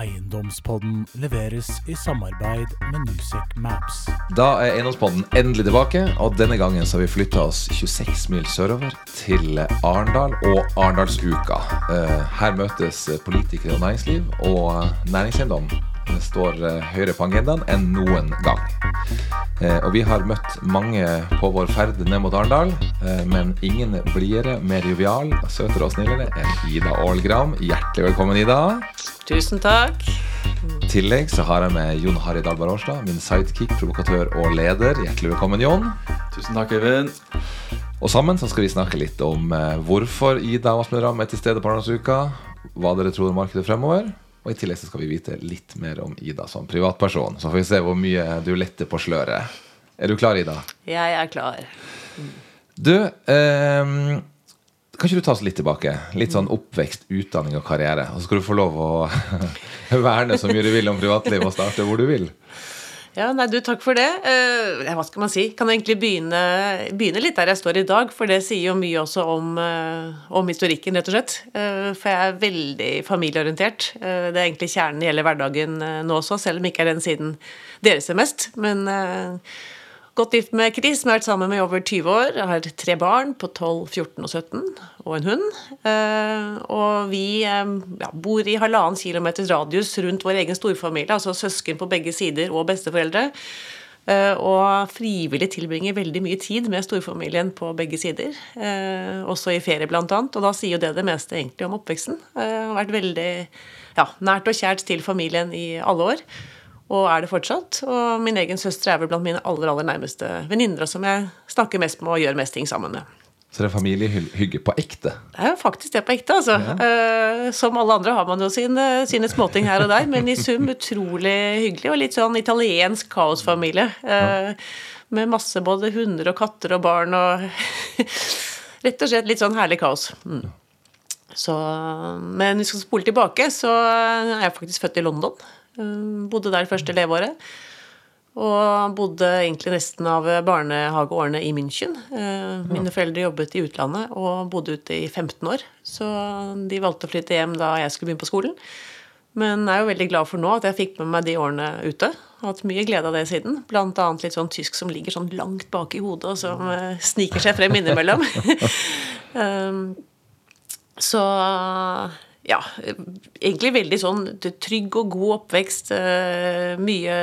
Eiendomspodden leveres i samarbeid med Newsec Maps. Da er Eiendomspodden endelig tilbake, og denne gangen så har vi flytta oss 26 mil sørover til Arendal og Arendalsuka. Eh, Her møtes politikere og næringsliv, og næringseiendom står eh, høyere på agendaen enn noen gang. Eh, Og vi har møtt mange på vår ferd ned mot Arendal, eh, men ingen blidere, mer jovial, søtere og snillere enn Ida Ålgram. Hjertelig velkommen, Ida. Tusen takk. I tillegg så har jeg med Jon Harry Dahl Årstad, min sidekick, provokatør og leder. Hjertelig velkommen, Jon. Tusen takk, Øyvind. Og sammen så skal vi snakke litt om hvorfor Ida og Ramm er til stede på Arendalsuka, hva dere tror om markedet fremover, og i tillegg så skal vi vite litt mer om Ida som privatperson. Så får vi se hvor mye du letter på sløret. Er du klar, Ida? Jeg er klar. Du, eh, kan ikke du ta oss litt tilbake? Litt sånn oppvekst, utdanning og karriere. Og så skal du få lov å verne så mye du vil om privatliv og starte hvor du vil. Ja, nei, du, Takk for det. Eh, hva skal man si? Kan egentlig begynne, begynne litt der jeg står i dag, for det sier jo mye også om, eh, om historikken, rett og slett. Eh, for jeg er veldig familieorientert. Det er egentlig kjernen i hele hverdagen nå også, selv om ikke er den siden dere ser mest. Men godt gift med Chris, som har vært sammen med i over 20 år. Jeg har tre barn på 12, 14 og 17, og en hund. Eh, og vi eh, ja, bor i halvannen kilometers radius rundt vår egen storfamilie, altså søsken på begge sider og besteforeldre. Eh, og frivillig tilbringer veldig mye tid med storfamilien på begge sider. også i ferie, blant annet. Og da sier jo det det meste egentlig om oppveksten. Eh, har vært veldig ja, nært og kjært til familien i alle år. Og er det fortsatt. Og min egen søster er vel blant mine aller aller nærmeste venninner, som jeg snakker mest med og gjør mest ting sammen med. Så det er familiehygge på ekte. Det er jo faktisk det på ekte, altså. Ja. som alle andre har man jo sine, sine småting her og der, men i sum utrolig hyggelig, og litt sånn italiensk kaosfamilie. Ja. med masse både hunder og katter og barn og Rett og slett litt sånn herlig kaos. Mm. Så, men hvis vi skal spole tilbake, så er jeg faktisk født i London. Eh, Bodde der første leveåret. Og bodde egentlig nesten av barnehageårene i München. Eh, Mine foreldre jobbet i utlandet og bodde ute i 15 år. Så de valgte å flytte hjem da jeg skulle begynne på skolen. Men jeg er jo veldig glad for nå at jeg fikk med meg de årene ute. Har hatt mye glede av det siden. Blant annet litt sånn tysk som ligger sånn langt bak i hodet, og som eh, sniker seg frem innimellom. så ja, egentlig veldig sånn trygg og god oppvekst. eh, Mye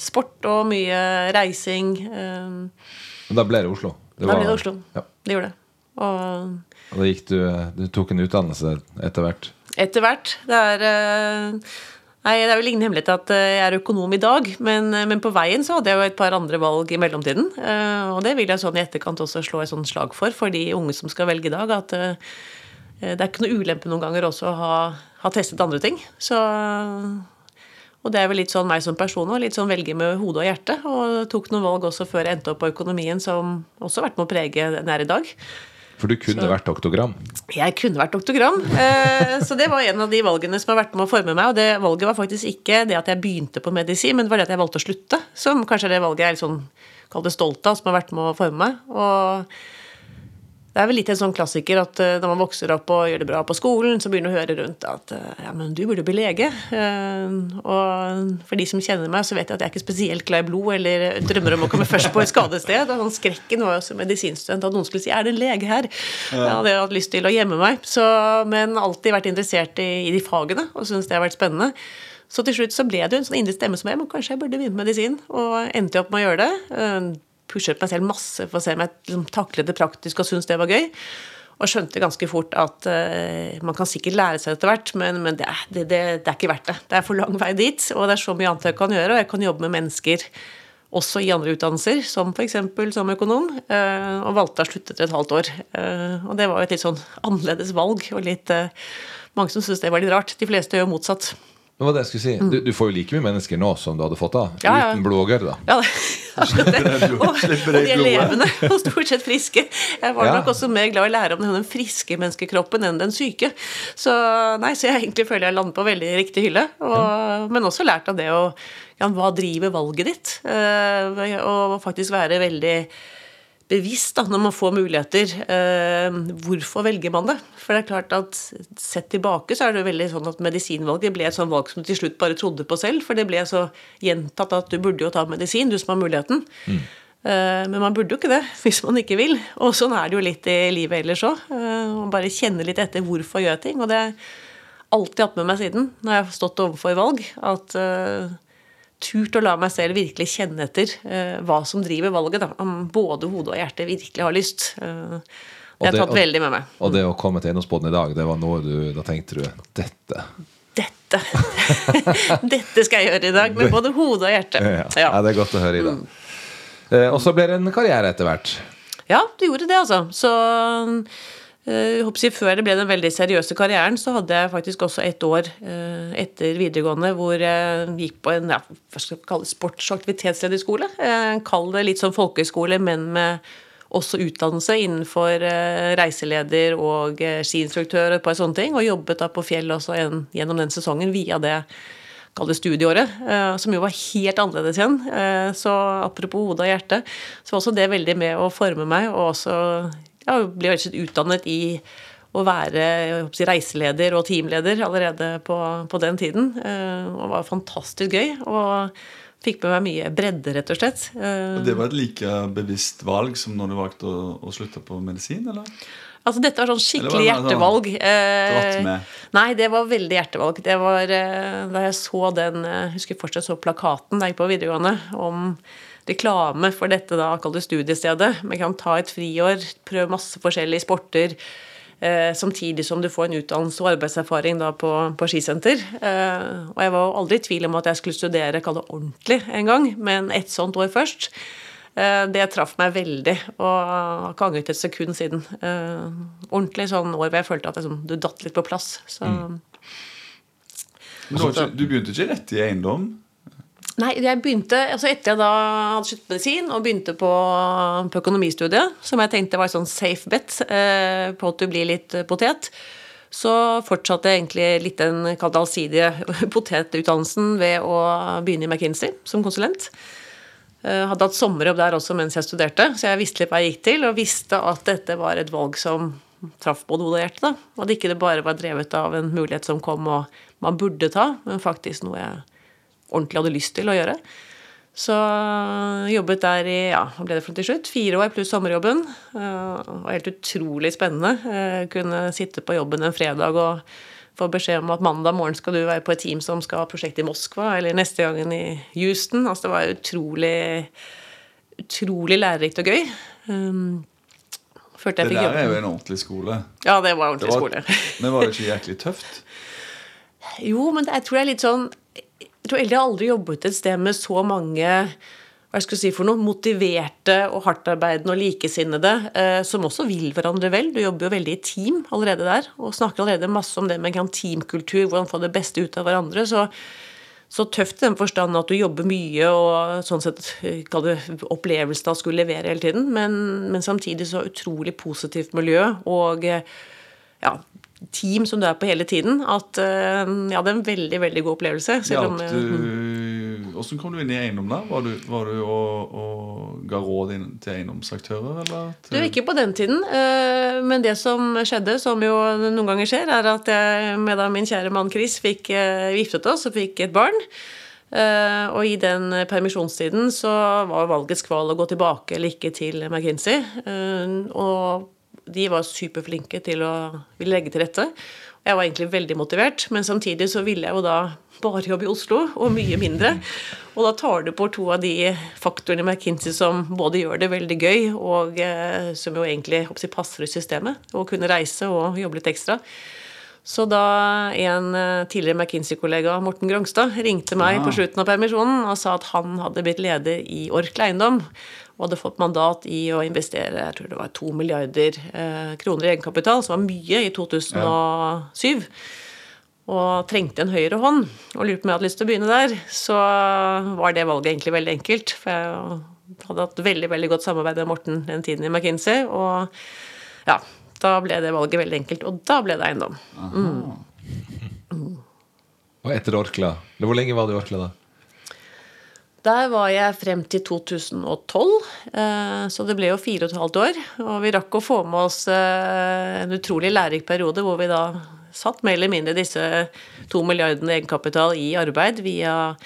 sport og mye reising. eh, da ble det Oslo. Det Da ble det Oslo. Ja. Det gjorde det. Og Og da gikk du, du tok en utdannelse etter hvert. etter hvert Det er eh, Nei, det er vel ingen hemmelighet at jeg er økonom i dag, men, men på veien så hadde jeg jo et par andre valg i mellomtiden. Og det vil jeg sånn i etterkant også slå et sånt slag for, for de unge som skal velge i dag. At det er ikke noe ulempe noen ganger også å ha, ha testet andre ting. Så og det er vel litt sånn meg som person òg. Litt sånn velge med hodet og hjertet. Og tok noen valg også før jeg endte opp på økonomien, som også har vært med å prege den jeg er i dag. For du kunne vært doktogram. Jeg kunne vært doktogram, eh, så det var en av de valgene som har vært med å forme meg. Og det valget var faktisk ikke det at jeg begynte på medisin, men det var det at jeg valgte å slutte. Som kanskje er det valget jeg er litt sånn, kall det stolt av, som har vært med å forme meg. Og det er vel litt en sånn klassiker at eh, når man vokser opp og gjør det bra på skolen, så begynner man å høre rundt at eh, ja, men du burde bli lege. Eh, Og for de som kjenner meg, så vet jeg at jeg er ikke spesielt glad i blod eller drømmer om å komme først på et skadested. Og sånn skrekken var jo som medisinstudent at noen skulle si 'er det en lege her?' Jeg hadde hatt lyst til å gjemme meg, så, men alltid vært interessert i, i de fagene og syntes det har vært spennende. Så til slutt så ble det jo en sånn indre stemme som jeg, men kanskje jeg burde begynne med medisin, og endte opp med å gjøre det. Pushet meg selv masse for å se om jeg liksom, taklet det praktisk og syntes det var gøy. Og skjønte ganske fort at uh, man kan sikkert lære seg etter hvert, men, men det, er- det, det, det er ikke verdt det. Det er for lang vei dit, og det er så mye annet jeg kan gjøre. Og jeg kan jobbe med mennesker også i andre utdannelser, som f.eks. som økonom, Uh, og valgte å slutte etter et halvt år. Uh, og det var jo et litt sånn annerledes valg, og litt mange som syntes det var litt rart. De fleste gjør motsatt. Det hva det jeg skulle si. Du, du får jo like mye mennesker nå som du hadde fått da. Mm. Ja, ja. Uten blodåger. da. Ja, det, det. Og, og de er levende og stort sett friske. Jeg var Ja. nok også mer glad i å lære om den friske menneskekroppen enn den syke. Så nei, så jeg egentlig føler jeg lander på veldig riktig hylle. Og, men også lært av det å ja, Hva driver valget ditt? Eh, og faktisk være veldig bevisst da, når man får muligheter. Eh, hvorfor velger man det? For det er klart at sett tilbake så er det veldig sånn at medisinvalget ble et sånn valg som du til slutt bare trodde på selv. For det ble så gjentatt at du burde jo ta medisin, du som har muligheten. Mm. Eh, men man burde jo ikke det hvis man ikke vil. Og sånn er det jo litt i livet ellers òg. Eh, man bare kjenner litt etter hvorfor gjør jeg ting. Og det har jeg alltid hatt med meg siden når jeg har stått overfor valg. At uh, turt å la meg selv virkelig kjenne etter uh, hva som driver valget. Da. Om både hodet og hjertet virkelig har lyst. Uh, det har tatt veldig med meg. Og det å komme til Eiendomsbåten i dag, det var noe du Da tenkte du dette Dette Dette skal jeg gjøre i dag, med både hode og hjerte. Ja, ja. ja det er godt å høre, Ida. Mm. Eh, og så ble det en karriere etter hvert. Ja, det gjorde det, altså. Så jeg håper Før det ble den veldig seriøse karrieren, så hadde jeg faktisk også et år eh, etter videregående hvor jeg gikk på en ja, skal kalle sports- og aktivitetslederskole. Kall det litt som folkehøyskole, men med også utdannelse innenfor eh, reiseleder og eh, skiinstruktør og et par sånne ting. Og jobbet da på Fjell også en, gjennom den sesongen via det kall det studieåret, som jo var helt annerledes igjen. Så apropos hode og hjerte, så var også det veldig med å forme meg, og også ja, ble utdannet i å være si, reiseleder og teamleder allerede på, på den tiden. Eh, og det var fantastisk gøy. Og fikk med meg mye bredde, rett og slett. Eh, og Det var et like bevisst valg som når du valgte å, å slutte på medisin, eller? Altså Dette var sånn skikkelig hjertevalg. Eh, nei, det var veldig hjertevalg. Det var eh, Da jeg så den Jeg husker fortsatt så plakaten da jeg gikk på videregående om reklame for dette da, kall det studiestedet. Man kan ta et friår, prøve masse forskjellige sporter. Eh, samtidig som du får en utdannelse og arbeidserfaring da på, på skisenter. Eh, og jeg var aldri i tvil om at jeg skulle studere kall det ordentlig en gang, men ett sånt år først. Eh, det traff meg veldig, og har ikke angret et sekund siden. Eh, ordentlig sånn år hvor jeg følte at jeg, sånn, du datt litt på plass. Så, mm. du, du begynte ikke rett i eiendom? Nei, jeg begynte, altså Etter jeg da hadde sluttet medisin og begynte på, på, økonomistudiet, som jeg tenkte var et sånn safe bet eh, på at du blir litt potet, så fortsatte jeg egentlig litt den allsidige potetutdannelsen ved å begynne i McKinsey som konsulent. Eh, hadde hatt sommerjobb der også mens jeg studerte, så jeg visste litt hva jeg gikk til, og visste at dette var et valg som traff både hodet og hjertet. da, at ikke det bare var drevet av en mulighet som kom og man burde ta, men faktisk noe jeg ordentlig hadde lyst til å gjøre. Så jobbet der i ja, hva ble det for til slutt? Fire år pluss sommerjobben. Det var helt utrolig spennende. Jeg kunne sitte på jobben en fredag og få beskjed om at mandag morgen skal du være på et team som skal ha prosjekt i Moskva, eller neste gangen i Houston. Altså det var utrolig, utrolig lærerikt og gøy. Um, det der er jo en ordentlig skole. Ja, det var ordentlig det var, skole. men var det ikke jæklig tøft? Jo, men jeg tror det er litt sånn jeg har aldri jobbet et sted med så mange hva jeg skal si for noe, motiverte og hardtarbeidende og likesinnede eh, som også vil hverandre vel. Du jobber jo veldig i team allerede der og snakker allerede masse om det med teamkultur, hvordan få det beste ut av hverandre. Så, så tøft i den forstand at du jobber mye og sånn sett kall det opplevelsen av å skulle levere hele tiden, men, men samtidig så utrolig positivt miljø og ja, team som du er på hele tiden, at jeg hadde en veldig veldig god opplevelse. Selv om, Hvordan kom du inn i eiendom da? Var du, var du og, og, ga råd til eiendomsaktører? Eller til... Du, ikke på den tiden. Men det som skjedde, som jo noen ganger skjer, er at jeg med da min kjære mann Chris fikk giftet oss og fikk et barn. Uh, og i den permisjonstiden så var valgets kval å gå tilbake eller ikke til McKinsey. Uh, og de var superflinke til å ville legge til rette. Jeg var egentlig veldig motivert, men samtidig så ville jeg jo da bare jobbe i Oslo, og mye mindre. Og da tar du på to av de faktorene i McKinsey som både gjør det veldig gøy, og eh, som jo egentlig jeg, passer i systemet. Å kunne reise og jobbe litt ekstra. Så da en eh, tidligere McKinsey-kollega, Morten Grongstad, ringte meg ja. på slutten av permisjonen og sa at han hadde blitt leder i Orkla Eiendom og hadde fått mandat i å investere jeg tror det var to milliarder eh, kroner i egenkapital, som var mye i 2007. Ja. Og trengte en høyre hånd og lurte på om jeg hadde lyst til å begynne der. Så var det valget egentlig veldig enkelt. For jeg hadde hatt veldig veldig godt samarbeid med Morten den tiden i McKinsey. Og ja, da ble det valget veldig enkelt. Og da ble det eiendom. Mm. Og etter Orkla? Hvor lenge var du i Orkla da? Der var jeg frem til 2012, eh, så det ble jo fire og et halvt år. Og vi rakk å få med oss eh, en utrolig lærerik periode hvor vi da satt mer eller mindre disse to milliardene egenkapital i arbeid via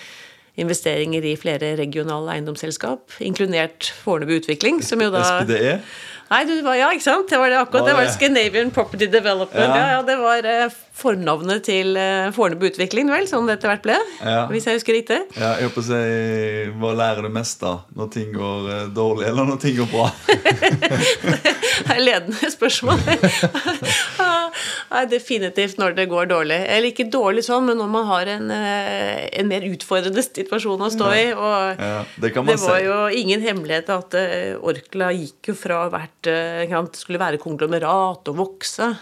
investeringer i flere regionale eiendomsselskap, inkludert Fornebu Utvikling, som jo da SPDE. Nei, du ja, ikke sant? Det var det akkurat. Det var? Scandinavian Property Development. Ja. Ja, ja, Det var eh, fornavnet til eh, Fornebu Utvikling, vel, som det etter hvert ble. Ja. Hvis jeg husker riktig. Ja, jeg håper å si Hva lærer du mest da? Når ting går eh, dårlig, eller når ting går bra? Det er ledende spørsmål. Nei, definitivt når det går dårlig. Eller ikke dårlig sånn, men når man har en, eh, en mer utfordrende situasjon å stå i. Og Ja, det kan man det var jo ingen hemmelighet at Orkla gikk jo fra vært, eh, skulle være konglomerat og vokse,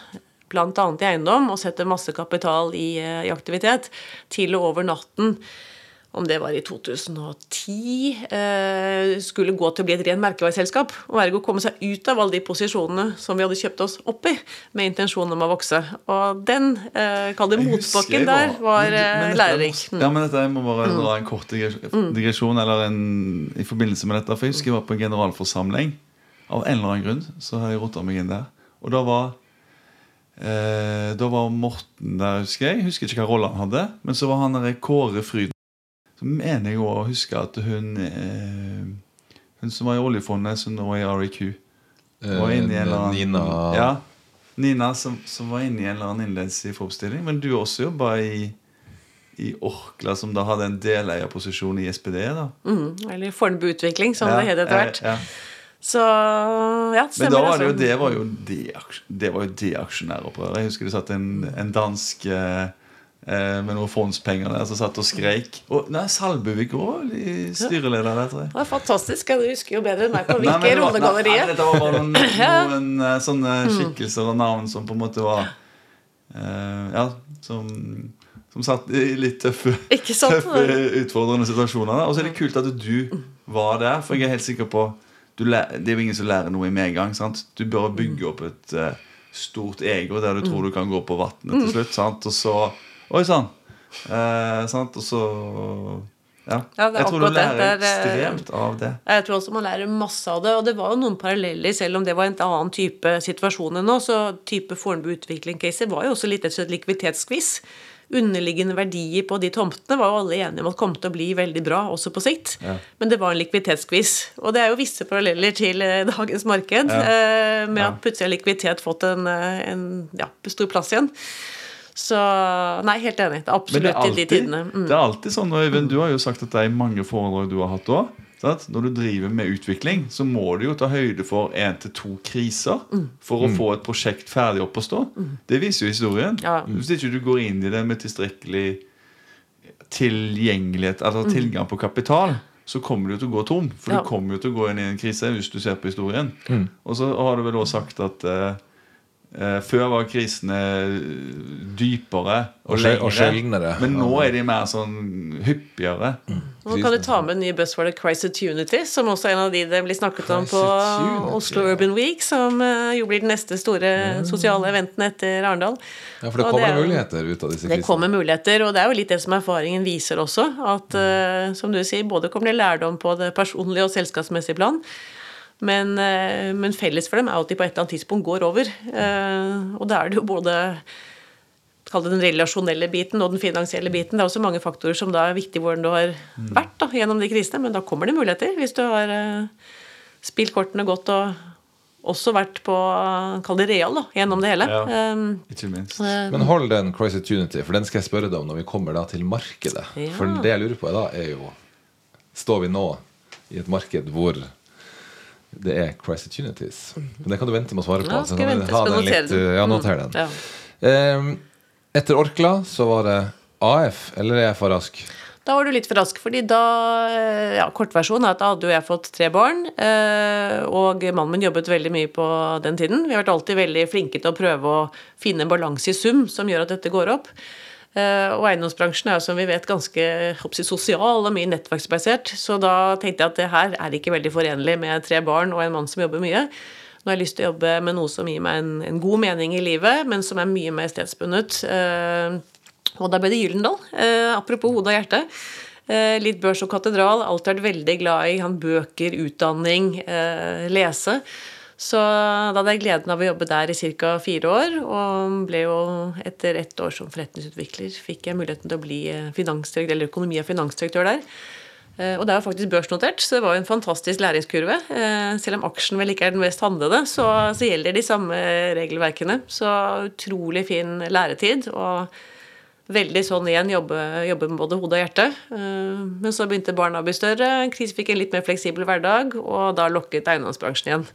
bl.a. i eiendom, og sette masse kapital i, eh, i aktivitet, til og over natten om det var i 2010, eh, skulle gå til å bli et ren merkevareselskap. Og ergo komme seg ut av alle de posisjonene som vi hadde kjøpt oss opp i, med intensjon om å vokse. Og den, eh, kall det motbakken der, var eh, lærerik. Mm. Ja, men dette jeg må bare dra en kort digresjon eller en, i forbindelse med dette. For jeg husker jeg var på en generalforsamling. Av en eller annen grunn så har jeg rota meg inn der. Og da var eh, Da var Morten der, husker jeg. Husker ikke hva rolle han hadde. Men så var han der Kåre Fryden. Så mener jeg òg å huske at hun eh, Hun som var i oljefondet, som nå er i REQ. var inne i en eller annen Eh, Nina Ja, Nina som, som var inne i en eller annen innledelse i forbestilling. Men du også jobba i, i Orkla, som da hadde en deleierposisjon i SPD. da Mm, eller Fornebu Utvikling, som Ja, det het etter hvert. ja, ja. Så ja, Men da var det jo altså. det var jo det, det var jo det aksjonæropprøret. Jeg husker det satt en, en dansk eh, eh, med noen fondspenger der som satt og skreik. Og nei, Salbuvik òg, styreleder der, tror jeg. Det var fantastisk. Du husker jo bedre enn meg på hvilke det var- Dette var bare noen, noen eh, sånne skikkelser og navn som på en måte var eh, Ja, som, som satt i litt tøffe, tøffe utfordrende situasjoner. Og så er det kult at du var der, for jeg er helt sikker på du lær, Det er jo ingen som lærer noe i medgang. sant? Du bør bygge opp et uh, stort ego der du tror du kan gå på vannet til slutt. sant? Og så Oi sann! Eh, sant? Og så Ja. Ja, jeg tror du lærer Det er, eh, ekstremt av det. Jeg tror også man lærer masse av det. Og det var jo noen paralleller, selv om det var en annen type situasjon enn nå. Så type Fornebu Utvikling-caser var jo også litt et likviditetsskviss. Underliggende verdier på de tomtene var jo alle enige om at kom til å bli veldig bra også på sikt. Ja. Men det var en likviditetskviss Og det er jo visse paralleller til eh, dagens marked, ja. med at plutselig har likviditet fått en, eh, en ja, stor plass igjen. Så nei, helt enig. Det er det absolutt i de tidene. Mm. det er alltid sånn, Øyvind, Du har jo sagt at det er mange foredrag du har hatt òg. Når du driver med utvikling, så må du jo ta høyde for én til to kriser Mm. for å få et prosjekt ferdig opp å stå. Det viser jo historien. Ja. Hvis ikke du går inn i det med tilstrekkelig tilgjengelighet, altså tilgang på kapital, så kommer du til å gå tom. For Mm. Ja. du kommer jo til å gå inn i en krise hvis du ser på historien. Og så har du vel også sagt at eh, før var krisene dypere og, Og sjeldnere. Men nå er de mer sånn hyppigere. Nå kan du ta med en ny buzzword Crisatunity, som også er en av de det blir snakket om på Oslo. Urban Week, som eh, jo blir den neste store sosiale eventen etter Arendal. Ja, for det kommer er jo- muligheter ut av disse krisene? Det kommer muligheter, og det er jo litt det som erfaringen viser også. At eh, som du sier, både kommer det lærdom på det personlige og selskapsmessige plan. Men, eh, men felles for dem er at de på et eller annet tidspunkt går over. Eh, og da er det jo både Kall det den relasjonelle biten og den finansielle biten. Det er også mange faktorer som da er viktig hvordan du har vært da, gjennom de krisene. Men da kommer det muligheter, hvis du har eh, spilt kortene godt og også vært på Kall det real da, gjennom det hele. Ja. Ikke minst. Men hold den Crisatunity, for den skal jeg spørre deg om når vi kommer da til markedet. Ja. For det jeg lurer på da, er jo Står vi nå i et marked hvor det er Crisatunities? Men det kan du vente med å svare på. Ja, så skal kan jeg vente, den litt. Ja, noter Mm, den. ja. Ehm, etter Orkla så var det AF, eller er jeg for rask? Da var du litt for rask, fordi da eh, Ja, kortversjonen er at da hadde jo jeg fått tre barn, eh, og mannen min jobbet veldig mye på den tiden. Vi har vært alltid veldig flinke til å prøve å finne en balanse i sum som gjør at dette går opp. Eh, Og eiendomsbransjen er som vi vet ganske sosial og mye nettverksbasert, så da tenkte jeg at det her er ikke veldig forenlig med tre barn og en mann som jobber mye. Nå har jeg lyst til å jobbe med noe som gir meg en, en god mening i livet, men som er mye mer stedsbundet. Eh, og da ble det Gyllendal. Eh, apropos hode og hjerte. Eh, litt børs og katedral. Alltid vært veldig glad i han bøker, utdanning, eh, lese. Så da hadde jeg gleden av å jobbe der i ca. fire år, og ble jo etter ett år som forretningsutvikler fikk jeg muligheten til å bli eh, eller økonomi- og finansdirektør der. Eh, og det er jo faktisk børsnotert, så det var jo en fantastisk læringskurve. Eh, selv om aksjen vel ikke er den mest handlede, så, så gjelder de samme regelverkene. Så utrolig fin læretid. og veldig sånn igjen jobbe, jobbe med både hode og hjerte. Men så begynte barna å bli større, Chris fikk en litt mer fleksibel hverdag, og da lokket eiendomsbransjen igjen.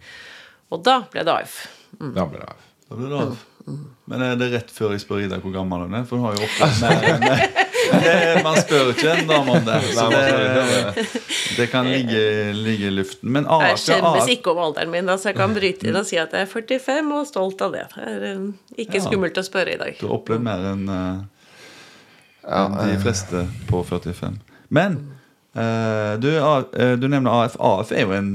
Og da ble det AF. Da ble det av. Da ble det av. Men er det rett før jeg spør Ida hvor gammel hun er? For hun har jo opplevd enn det- Man spør ikke en dame om det. Så det, det kan ligge, ligge i luften. Men AF, Jeg skjemmes ikke om alderen min, så jeg kan bryte inn og si at jeg er 45 og stolt av det. Det er eh, ikke Ja. skummelt å spørre i dag. Du har opplevd mer enn eh, de fleste på 45. Men eh, du, eh, du nevner AF. AF er jo en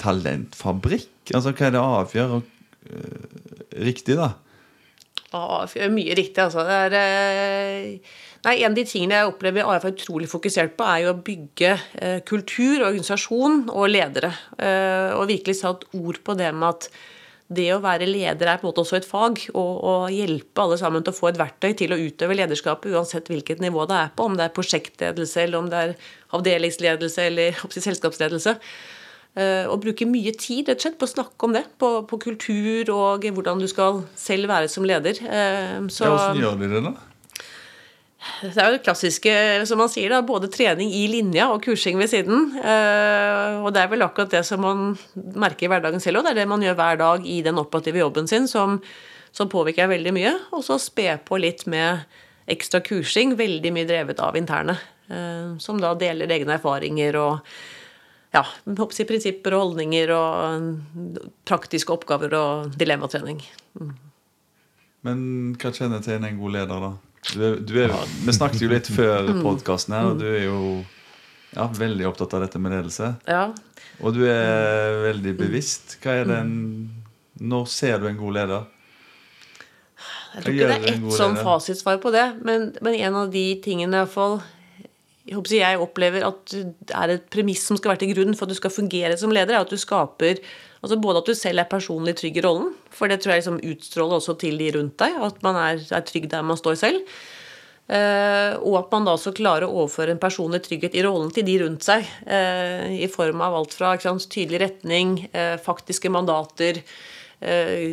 talentfabrikk. Altså, Hva er det avgjør eh, riktig, da? Avgjør mye riktig, altså. Er, uh, nei, en av de tingene jeg opplever AF er utrolig fokusert på, er jo å bygge uh, kultur, organisasjon og ledere. Og virkelig satt ord på det med at det å være leder er på en måte også et fag, og, og hjelpe alle sammen til å få et verktøy til å utøve lederskapet, uansett hvilket nivå det er på, om det er prosjektledelse, eller om det er avdelingsledelse eller oppsett, selskapsledelse. Eh, Og bruke mye tid rett og slett på å snakke om det, på, på kultur og hvordan du skal selv være som leder. Eh, Så Ja, Hvordan gjør de det, da? det er jo det klassiske, som man sier, da, både trening i linja og kursing ved siden. Eh, Og det er vel akkurat det som man merker i hverdagen selv òg. Det er det man gjør hver dag i den operative jobben sin som, som påvirker veldig mye. Og så spe på litt med ekstra kursing, veldig mye drevet av interne. Som da deler egne erfaringer og ja, å prinsipper og holdninger og praktiske oppgaver og dilemmatrening. Men hva kjennetegner en god leder, da? Du er, du er, vi snakket jo litt før podkasten her, og du er jo ja, veldig opptatt av dette med ledelse. Ja, Og du er veldig bevisst. Hva er den Når ser du en god leder? Jeg tror ikke det er en ett sånn fasitsvar på det, men, men en av de tingene i hvert fall jeg, opplever at det er et premiss som skal være til grunn for at du skal fungere som leder, er at du skaper altså Både at du selv er personlig trygg i rollen, for det tror jeg liksom utstråler også til de rundt deg, at man er, er trygg der man står selv. Uh, og at man da også klarer å overføre en personlig trygghet i rollen til de rundt seg. Uh, I form av alt fra sant, tydelig retning, uh, faktiske mandater,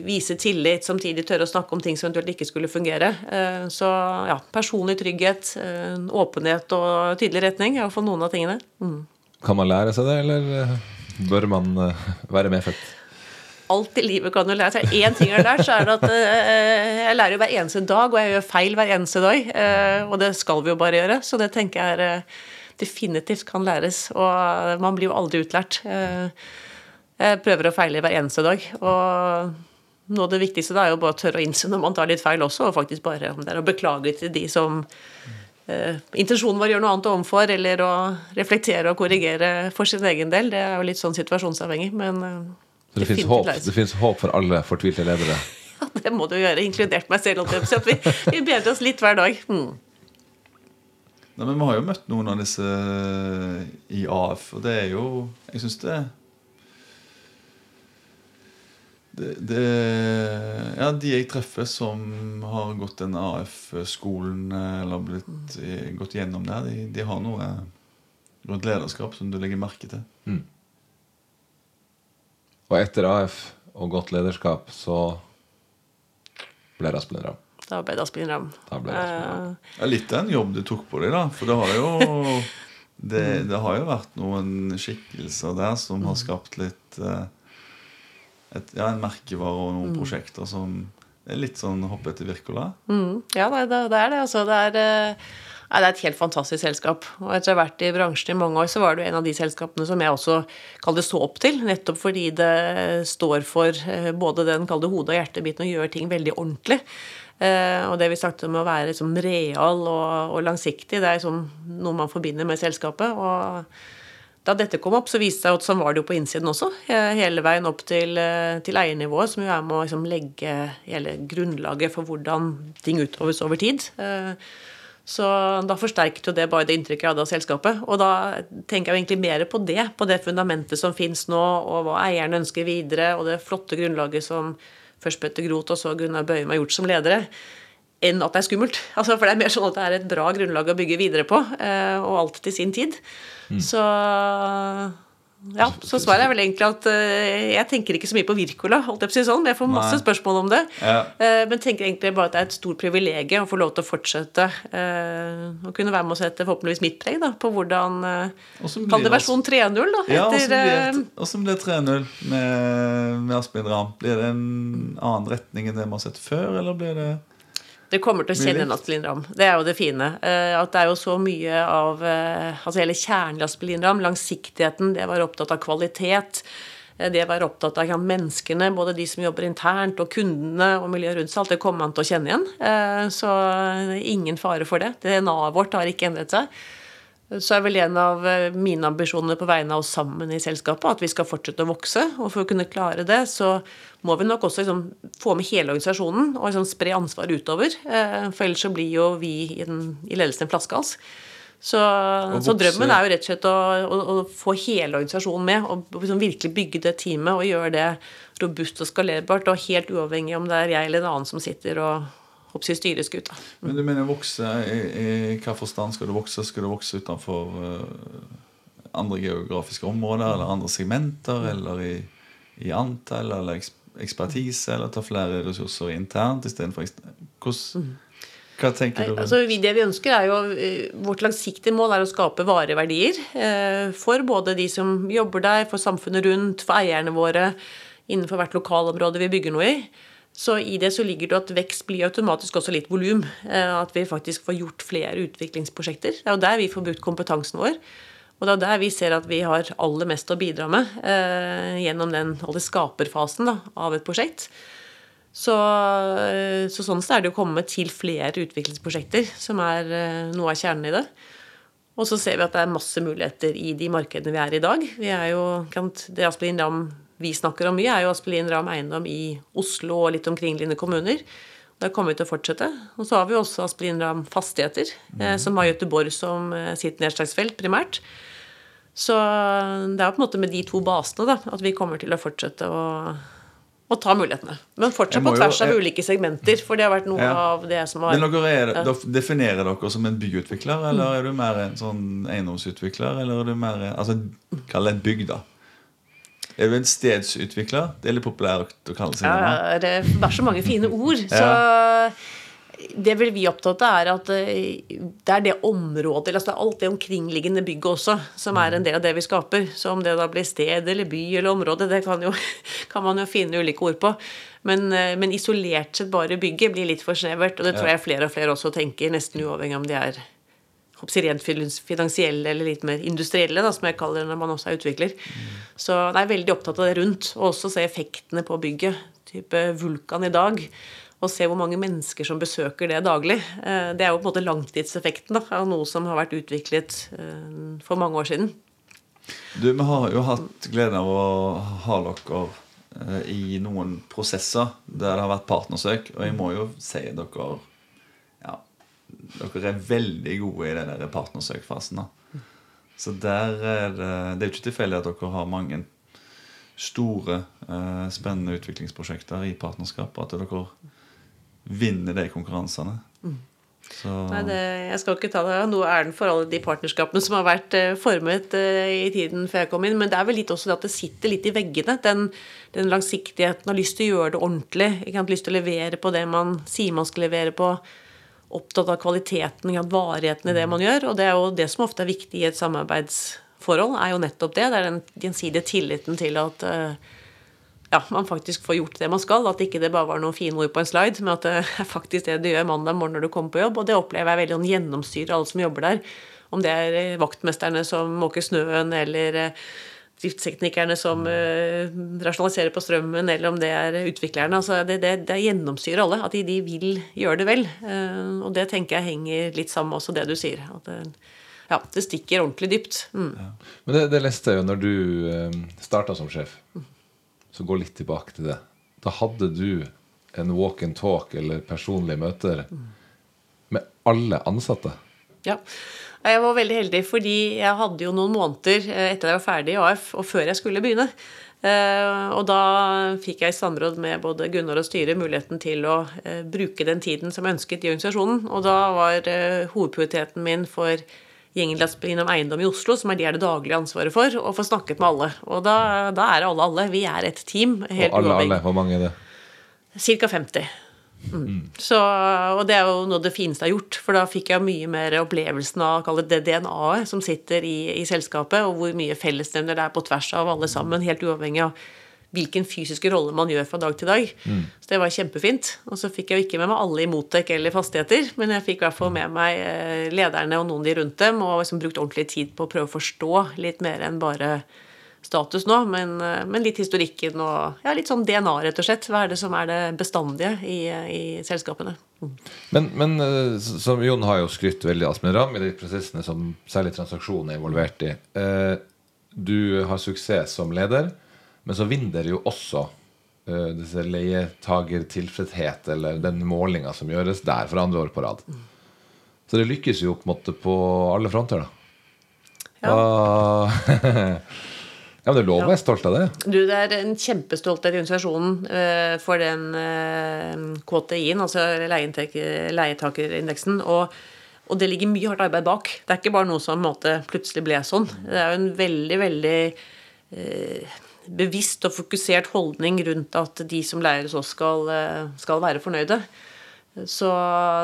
vise tillit, samtidig tørre å snakke om ting som eventuelt ikke skulle fungere. Eh, så ja, personlig trygghet, eh, åpenhet og tydelig retning er iallfall noen av tingene. Mm. Kan man lære seg det, eller eh, bør man eh, være medfødt? Alt i livet kan du lære Så Én ting jeg har lært, så er det at eh, jeg lærer jo hver eneste dag, og jeg gjør feil hver eneste dag. eh, og det skal vi jo bare gjøre. Så det tenker jeg er, eh, definitivt kan læres. Og man blir jo aldri utlært. Eh, jeg prøver å feile hver eneste dag. Og noe av det viktigste da er jo bare å tørre å innse når man tar litt feil også, og faktisk bare om det er å beklage til de som eh, Intensjonen var å gjøre noe annet overfor, eller å reflektere og korrigere for sin egen del. Det er jo litt sånn situasjonsavhengig, men eh, Så det fins håp, det håp for alle fortvilte ledere. Ja, det må du gjøre, inkludert meg selv. vi, vi bedrer oss litt hver dag. Mm. Nei, men Vi har jo møtt noen av disse i AF, og det er jo Jeg syns det det, det Ja, de jeg treffer som har gått den AF-skolen eller blitt, eh, gått gjennom der, de, de har noe rundt lederskap som du legger merke til. Og etter AF og godt lederskap, så ble det Aspen Ram. Da ble det Asbjørn Ramm. Da ble det Asbjørn Ramm. Eh, Ja, litt av en jobb du tok på deg, da. For det har jo det, det har jo vært noen skikkelser der som har skapt litt eh, et, Ja, en merkevare og noen prosjekter som er litt sånn hoppe etter Wirkola. Mm, ja, det, det, det er det. Altså, det, er, eh, nei, det er et helt fantastisk selskap. Og etter å ha vært i bransjen i mange år, så var det jo en av de selskapene som jeg også kaller så opp til. Nettopp fordi det står for eh, både den kalde hodet hode- og hjertebiten og gjør ting veldig ordentlig. Eh, og det vi snakket om å være liksom real og, og langsiktig, det er liksom noe man forbinder med selskapet. og da dette kom opp, så viste det seg at sånn var det jo på innsiden også. Hele veien opp til, eh, til eiernivået, som jo er med å liksom legge hele grunnlaget for hvordan ting utøves over tid. Eh, Så da forsterket jo det bare det inntrykket jeg hadde av selskapet. Og da tenker jeg egentlig mer på det, på det fundamentet som fins nå, og hva eierne ønsker videre, og det flotte grunnlaget som først Petter Groth og så Gunnar Bøhum har gjort som ledere, enn at det er skummelt. Altså, for det er mer sånn at det er et bra grunnlag å bygge videre på, eh, og alt til sin tid. Så ja, så svaret er vel egentlig at uh, jeg tenker ikke så mye på Wirkola. Jeg si sånn, jeg får masse Nei. spørsmål om det. Ja. Uh, men tenker egentlig bare at det er et stort privilegium å få lov til å fortsette uh, å kunne være med og sette forhåpentligvis mitt preg da, på hvordan Kall det versjon 3.0, da. Ja, og som etter, blir, uh, blir det 3-0 med, med Asbjørn Ramm. Blir det en annen retning enn det vi har sett før, eller blir det Det kommer til å kjenne en Aspelin Ramm. Det er jo det fine. Eh, At det er jo så mye av eh, Altså hele kjernen i Aspelin Ramm, langsiktigheten, det å være opptatt av kvalitet. eh, Det å være opptatt av menneskene, både de som jobber internt, og kundene og miljøet rundt seg. Alt det kommer man til å kjenne igjen. Så ingen fare for det. DNA-et vårt har ikke endret seg. Så er vel en av eh, mine ambisjoner på vegne av oss sammen i selskapet at vi skal fortsette å vokse. Og for å kunne klare det, så må vi nok også liksom få med hele organisasjonen og liksom spre ansvaret utover. Eh, For ellers så blir jo vi i, den, i ledelsen en flaskehals. Så, så drømmen er jo rett og slett å, å, å få hele organisasjonen med. Og liksom virkelig bygge det teamet og gjøre det robust og skalerbart. Og helt uavhengig om det er jeg eller en annen som sitter og hoppsi styrer skuta. Men du mener vokse i, i hva forstand skal du vokse? Skal du vokse utenfor uh, andre geografiske områder eller andre segmenter? Eller i, i antall eller ekspertise? Eller ta flere ressurser internt istedenfor Hvordan Hva tenker du? altså, det vi ønsker er jo, eh, Vårt langsiktige mål er å skape varige verdier. eh, For både de som jobber der, for samfunnet rundt, for eierne våre, innenfor hvert lokalområde vi bygger noe i. Så i det så ligger det at vekst blir automatisk også litt volum. eh, At vi faktisk får gjort flere utviklingsprosjekter. Det er jo der vi får brukt kompetansen vår. Og det er der vi ser at vi har aller mest å bidra med eh, gjennom den skaperfasen da, av et prosjekt. Så, eh, så sånn så er det å komme til flere utviklingsprosjekter, som er noe av kjernen i det. Og så ser vi at det er masse muligheter i de markedene vi er i i dag. Vi er jo, Aspelin Ram vi snakker om mye, er jo Aspelin Ram eiendom i Oslo og litt omkringliggende kommuner. Der kommer vi til å fortsette. Og så har vi også Aspelin Ram Fastigheter, mm. som har Göteborg som eh, sitt nedslagsfelt primært. Så det er på en måte med de to basene da, at vi kommer til å fortsette å, å ta mulighetene. Men fortsatt på jo- tvers av jeg- ulike segmenter, for det har vært noe Ja. av det som har Men dere er, Ja. Definerer dere som en byutvikler, eller er du mer en sånn eiendomsutvikler? Eller er du mer altså, Kall det et bygg, da. Er du en stedsutvikler? Det er litt populært å kalle seg det. Ja, det er så mange fine ord. Så det vil vi opptatt av, er at eh, det er det området, eller altså det er alt det omkringliggende bygget også, som er en del av det vi skaper. Så om det da blir sted eller by eller område, det kan, jo, kan man jo finne ulike ord på. Men, eh, men isolert sett bare bygget blir litt for snevert, og det tror jeg flere og flere også tenker, nesten uavhengig om de er rent finansielle eller litt mer industrielle, da, som jeg kaller det når man også er utvikler. Så jeg er veldig opptatt av det rundt, og også se effektene på bygget. Type Vulkan i dag. Og se hvor mange mennesker som besøker det daglig. Eh, Det er jo på en måte langtidseffekten da, av noe som har vært utviklet eh, for mange år siden. Du, Vi har jo hatt gleden av å ha dere eh, i noen prosesser der det har vært partnersøk. Og jeg må jo si dere dere er veldig gode i den der partnersøkfasen. da. Så der er det, det er jo ikke tilfeldig at dere har mange store, eh, spennende utviklingsprosjekter i partnerskap. At dere vinner de konkurransene. Så Nei, det, jeg skal ikke ta det, noe æren for alle de partnerskapene som har vært eh, formet eh, i tiden før jeg kom inn, men det er vel litt også det at det sitter litt i veggene. Den, den langsiktigheten, og lyst til å gjøre det ordentlig. Ikke sant? Lyst til å levere på det man sier man skal levere på. Opptatt av kvaliteten, og varigheten i det man gjør. Og det er jo det som ofte er viktig i et samarbeidsforhold, er jo nettopp det. Det er den gjensidige tilliten til at eh, ja, man faktisk får gjort det man skal. At ikke det bare var noen fine ord på en slide, men at det er faktisk det du gjør mandag morgen når du kommer på jobb. Og det opplever jeg veldig sånn gjennomsyrer alle som jobber der. Om det er vaktmesterne som måker snøen, eller eh, driftsteknikerne som uh, rasjonaliserer på strømmen, eller om det er utviklerne. altså Det, det, det gjennomsyrer alle. At de, de vil gjøre det vel. Uh, og det tenker jeg henger litt sammen med også det du sier. At det, ja, det stikker ordentlig dypt. Mm. Men det, det leste jeg jo når du eh, starta som sjef. Så gå litt tilbake til det. Da hadde du en walk and talk eller personlige møter med alle ansatte. Ja. Jeg var veldig heldig fordi jeg hadde jo noen måneder eh, etter jeg var ferdig i AF, og før jeg skulle begynne. Eh, Og da fikk jeg i samråd med både Gunnar og styret muligheten til å eh, bruke den tiden som jeg ønsket i organisasjonen. Og da var hovedprioriteten min for gjengen om eiendom i Oslo, som er de jeg har det daglige ansvaret for, å få snakket med alle. Og da, da er alle alle. Vi er et team. Helt Og alle, uavhengig. alle, hvor mange er det? Cirka 50. Mm. Så, og det er jo noe av det fineste jeg har gjort, for da fikk jeg mye mer opplevelsen av det DNA-et som sitter i, i selskapet, og hvor mye fellesnevner det er på tvers av alle sammen, helt uavhengig av hvilken fysiske rolle man gjør fra dag til dag. Så det var kjempefint. Og så fikk jeg jo ikke med meg alle i Motec eller fastigheter, men jeg fikk i hvert fall med meg eh, lederne og noen de rundt dem, og liksom brukt ordentlig tid på å prøve å forstå litt mer enn bare status nå, men, eh, men litt historikken og ja, litt sånn DNA, rett og slett. Hva er det som er det bestandige i, i selskapene? Men, men eh, som Jon har jo skrytt veldig av Aspen Ramm i de prosessene som særlig transaksjonen er involvert i. Eh, Du har suksess som leder, men så vinner dere jo også disse leietagertilfredshet, eller den målinga som gjøres der for andre år på rad. Så det lykkes jo på en måte på alle fronter, da. Ja. Ja. ja, men det er lov å være stolt av det. Du, Det er en kjempestolthet i organisasjonen uh, for den uh, KTI-en, altså leietakerindeksen. Og, og det ligger mye hardt arbeid bak. Det er ikke bare noe som måte, plutselig ble sånn. Det er jo en veldig, veldig eh, bevisst og fokusert holdning rundt at de som leier hos oss, skal, eh, skal være fornøyde. Så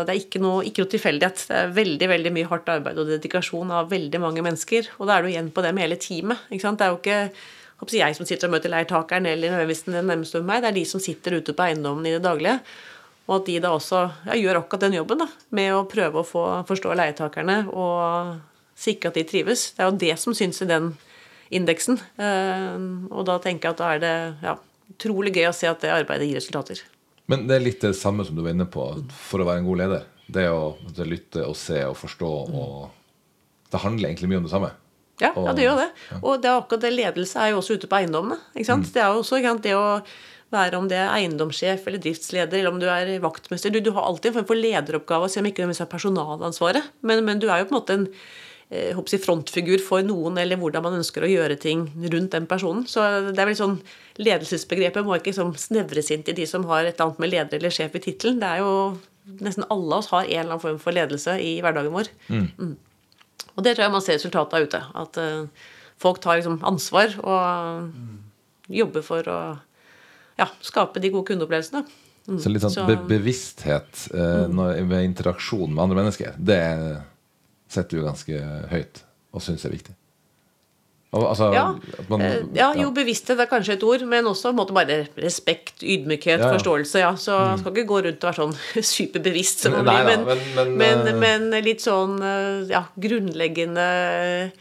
det er ikke noe, ikke noe tilfeldighet. Det er veldig veldig mye hardt arbeid og dedikasjon av veldig mange mennesker. Og da er du igjen på det med hele teamet. Ikke sant? Det er jo ikke håper jeg som sitter og møter leietakeren eller nødvendigvis den nærmeste meg. Det er de som sitter ute på eiendommen i det daglige. Og at de da også ja, gjør akkurat den jobben da, med å prøve å få, forstå leietakerne og sikre at de trives. Det er jo det som syns i den indeksen. Eh, og da tenker jeg at da er det ja, utrolig gøy å se at det arbeidet gir resultater. Men det er litt det samme som du var inne på for å være en god leder. Det å det lytte og se og forstå og Det handler egentlig mye om det samme. Ja, Og- ja, det gjør det. Og det er akkurat det ledelse er jo også ute på eiendommene. ikke sant? Det er jo også sant, det å være om det er eiendomssjef eller driftsleder eller om du er vaktmester. Du, du har alltid en form for lederoppgave, selv om ikke du har personalansvaret. Men, men du er jo på en måte en håper frontfigur for noen, eller hvordan man ønsker å gjøre ting rundt den personen. Så det er vel sånn, Ledelsesbegrepet må ikke liksom snevres inn til de som har et eller annet med leder eller sjef i tittelen. Det er jo Nesten alle oss har en eller annen form for ledelse i hverdagen vår. Mm. Og det tror jeg man ser resultatet av ute. At uh, folk tar liksom ansvar og jobber for å ja, skape de gode kundeopplevelsene. Mm. Så litt sånn Så- be bevissthet eh, når, ved interaksjon med andre mennesker, det setter du ganske høyt og syns er viktig. Altså, Ja. at man, Eh, ja, jo, bevissthet er kanskje et ord, men også en måte bare respekt, ydmykhet, Ja, ja. forståelse. ja, Så man skal ikke gå rundt og være sånn superbevisst, som man Nei blir, da, men, men- men, men, men, eh, litt sånn eh, ja, grunnleggende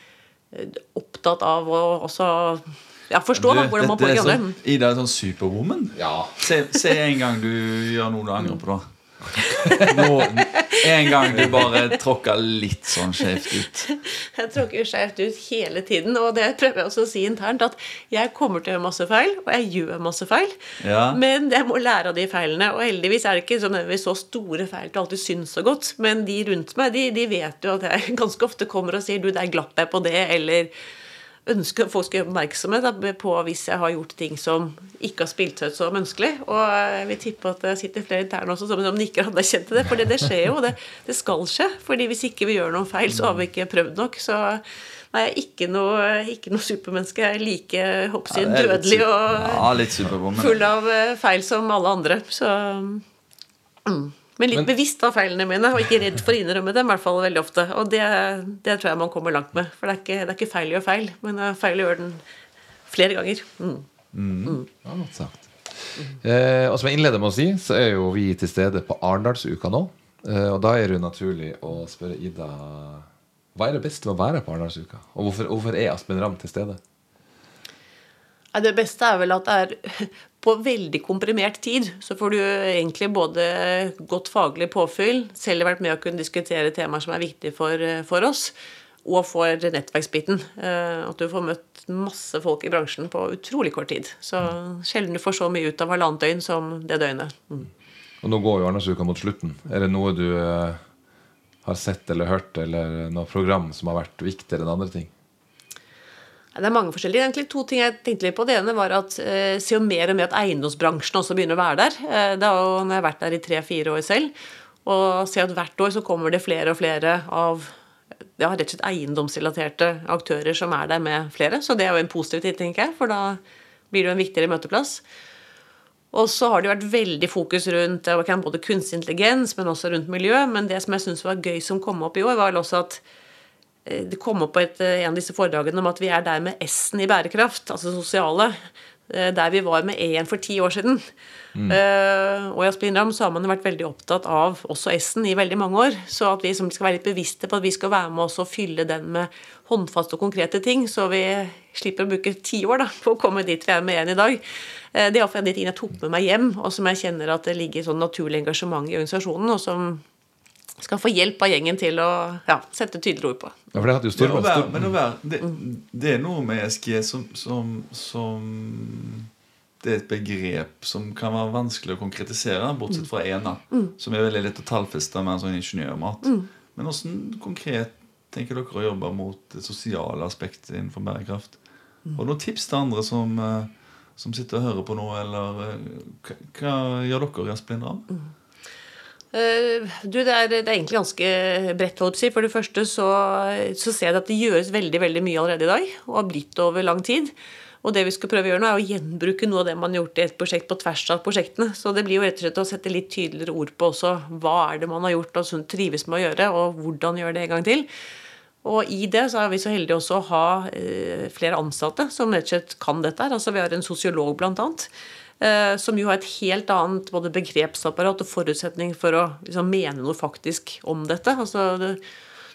opptatt av å også ja, forstå da, hvordan man er påvirker sånn, andre. Ida er sånn superwoman. ja. Se, se en gang du gjør noe du angrer på, da. Nå, en gang du bare tråkker litt sånn skjevt ut. Jeg tråkker skjevt ut hele tiden, og det prøver jeg også å si internt, at jeg kommer til å gjøre masse feil, og jeg gjør masse feil, Ja. men jeg må lære av de feilene, og heldigvis er det ikke sånn nødvendigvis så store feil til alltid syns så godt, men de rundt meg, de, de vet jo at jeg ganske ofte kommer og sier, du, der glapp jeg på det, eller ønsker folk skal gjøre oppmerksomhet på hvis jeg har gjort ting som ikke har spilt seg ut som ønskelig. Og jeg vil tippe at det sitter flere interne også som, nikker anerkjent til det. For det, det skjer jo, og det, det skal skje. fordi hvis ikke vi gjør noen feil, så har vi ikke prøvd nok. Så nei, jeg er ikke noe, ikke noe supermenneske. Jeg er like hoppsyn, Ja, er dødelig og Ja, full av eh, feil som alle andre. Så mm. Men litt Men- bevisst av feilene mine, og ikke redd for å innrømme dem. i hvert fall veldig ofte. Og det, det tror jeg man kommer langt med. For det er ikke, det er ikke feil å gjøre feil, men det er feil å gjøre den flere ganger. Mm. Ja, godt sagt. Eh, og som jeg innleder med å si, så er jo vi til stede på Arendalsuka nå. Eh, og da er det jo naturlig å spørre Ida hva er det beste med å være på Arendalsuka? Og hvorfor, hvorfor er Aspen Ramm til stede? Det beste er vel at det er på veldig komprimert tid. Så får du egentlig både godt faglig påfyll, selv vært med å kunne diskutere temaer som er viktige for, for oss, og får nettverksbiten. Eh, At du får møtt masse folk i bransjen på utrolig kort tid. Så sjelden du får så mye ut av halvannet døgn som det døgnet. Mm. Og nå går jo Arendalsuka mot slutten. Er det noe du eh, har sett eller hørt, eller noe program som har vært viktigere enn andre ting? Det er mange forskjellige. Egentlig to ting jeg tenkte litt på. Det ene var at jeg ser jo mer og mer at eiendomsbransjen også begynner å være der. Eh, det har jo, når jeg har vært der i tre-fire år selv, og ser at hvert år så kommer det flere og flere av ja, rett og slett eiendomsrelaterte aktører som er der med flere. Så det er jo en positiv tid, tenker jeg, for da blir det jo en viktigere møteplass. Og så har det vært veldig fokus rundt både kunstig intelligens, men også rundt miljø. Men det som jeg syns var gøy som kom opp i år, var også at eh, det kom opp på et, eh, en av disse foredragene om at vi er der med S-en i bærekraft, altså sosiale. Eh, der vi var med E-en for ti år siden. Mm. Uh, og i Aspinram så har man vært veldig opptatt av også S-en i veldig mange år. Så at vi skal være litt bevisste på at vi skal være med oss og fylle den med håndfaste og konkrete ting, så vi slipper å bruke ti år da, på å komme dit vi er med E-en i dag. Uh, det er iallfall en av de tingene jeg tok med meg hjem, og som jeg kjenner at det ligger sånn naturlig engasjement i organisasjonen, og som skal få hjelp av gjengen til å ja, sette tydeligere ord på. Ja, for det hadde jo stor, det, være, men være, det, det, er noe med SG som, som, som, Det er et begrep som kan være vanskelig å konkretisere, bortsett fra ENA, mm. som er veldig lett å tallfeste med en sånn ingeniørmat. Mm. Men hvordan konkret tenker dere å jobbe mot det sosiale aspektet innenfor bærekraft? Mm. Og noen tips til andre som, eh, som sitter og hører på nå, eller eh, hva, hva gjør dere i Asplindram? Mm. Uh, du, det er, det er, egentlig ganske bredt. For det første så, så, ser jeg at det gjøres veldig veldig mye allerede i dag, og har blitt over lang tid. Og det vi skal prøve å gjøre nå, er å gjenbruke noe av det man har gjort i et prosjekt på tvers av prosjektene. Så det blir jo rett og slett å sette litt tydeligere ord på også hva er det man har gjort og som trives med å gjøre, og hvordan gjøre det en gang til. Og i det så er vi så heldige også å ha uh, flere ansatte som rett og slett kan dette her. Altså vi har en sosiolog, blant annet Eh, som jo har et helt annet både begrepsapparat og forutsetning for å liksom, mene noe faktisk om dette. Altså, det,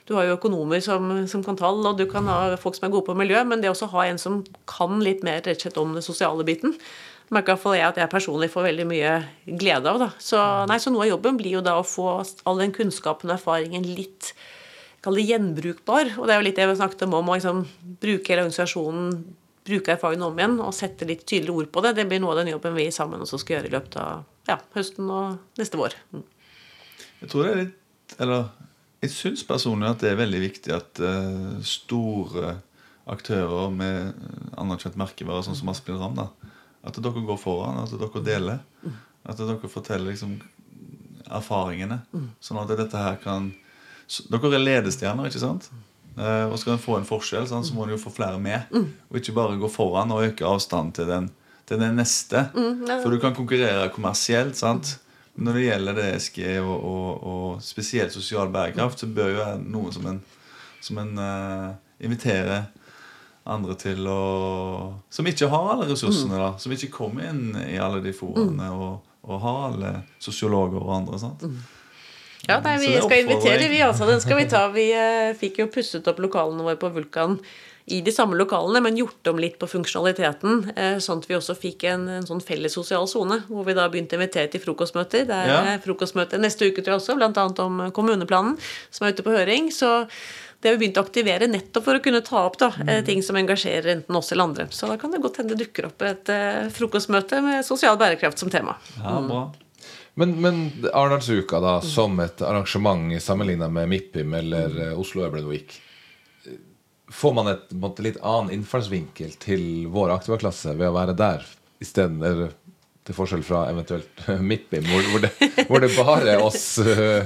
du har jo økonomer som, som, kan tall, og du kan ha folk som er gode på miljø, men det å ha en som kan litt mer rett og slett om den sosiale biten, merker iallfall jeg at jeg personlig får veldig mye glede av. Da. Så, nei, så noe av jobben blir jo da å få all den kunnskapen og erfaringen litt kall det gjenbrukbar. Og det er jo litt det vi snakket om, om å liksom, bruke hele organisasjonen bruke erfaringen om igjen og sette litt tydelige ord på det. Det blir noe av den jobben vi sammen også skal gjøre i løpet av ja, høsten og neste vår. Mm. Jeg tror det er litt Eller jeg syns personlig at det er veldig viktig at uh, store aktører med anerkjent merkevare, sånn som Asbjørn Ramm, at dere går foran, at dere deler. At dere forteller liksom erfaringene. Sånn at dette her kan Dere er ledestjerner, ikke sant? Uh, og skal en få en forskjell, så må en jo få flere med. Mm. Og ikke bare gå foran og øke avstanden til den, til den neste. Mm. For du kan konkurrere kommersielt. sant? Når det gjelder det SG og, og, og, spesielt sosial bærekraft, så bør jo være noe som en, som en uh, inviterer andre til å Som ikke har alle ressursene, mm. da. Som ikke kommer inn i alle de foraene og, og, har alle sosiologer og andre. sant? Ja, nei, vi skal invitere, vi altså. Den skal vi ta. Vi eh, fikk jo pusset opp lokalene våre på Vulkan i de samme lokalene, men gjort om litt på funksjonaliteten. Eh, sånn at vi også fikk en, en sånn felles sosial sone, hvor vi da begynte å invitere til frokostmøter. Det er ja. frokostmøte neste uke, tror jeg også, bl.a. om kommuneplanen, som er ute på høring. Så det har vi begynt å aktivere nettopp for å kunne ta opp da, mm. ting som engasjerer enten oss eller andre. Så da kan det godt hende det dukker opp et eh, frokostmøte med sosial bærekraft som tema. Ja, bra. Men, men Arendalsuka da, som et arrangement sammenligna med MIPIM eller uh, Oslo Urban Week Får man et måte, litt annen innfallsvinkel til vår aktivaklasse ved å være der istedenfor Til forskjell fra eventuelt MIPIM, hvor, hvor, det, hvor det bare er oss uh,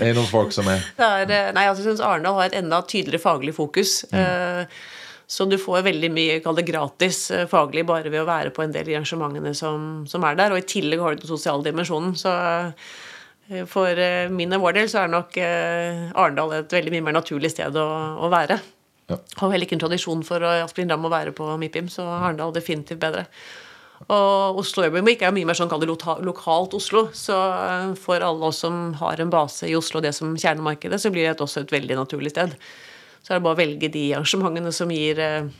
eiendomsfolk som er. er nei, altså, jeg syns Arendal har et enda tydeligere faglig fokus. Mm. Uh, så du får veldig mye kall det gratis eh, faglig bare ved å være på en del arrangementene som, som, er der. Og i tillegg har du den sosiale dimensjonen. Så eh, for eh, min og vår del så er nok Arendal et veldig mye mer naturlig sted å, å være. Ja. Har heller ikke en tradisjon for Asplin Dam å være på MIPIM, så Arendal definitivt bedre. Og Oslo Urban er mye mer sånn lokalt Oslo. Så for alle oss som har en base i Oslo, det som kjernemarkedet, så blir det også et veldig naturlig sted. Så er det bare å velge de arrangementene som gir eh,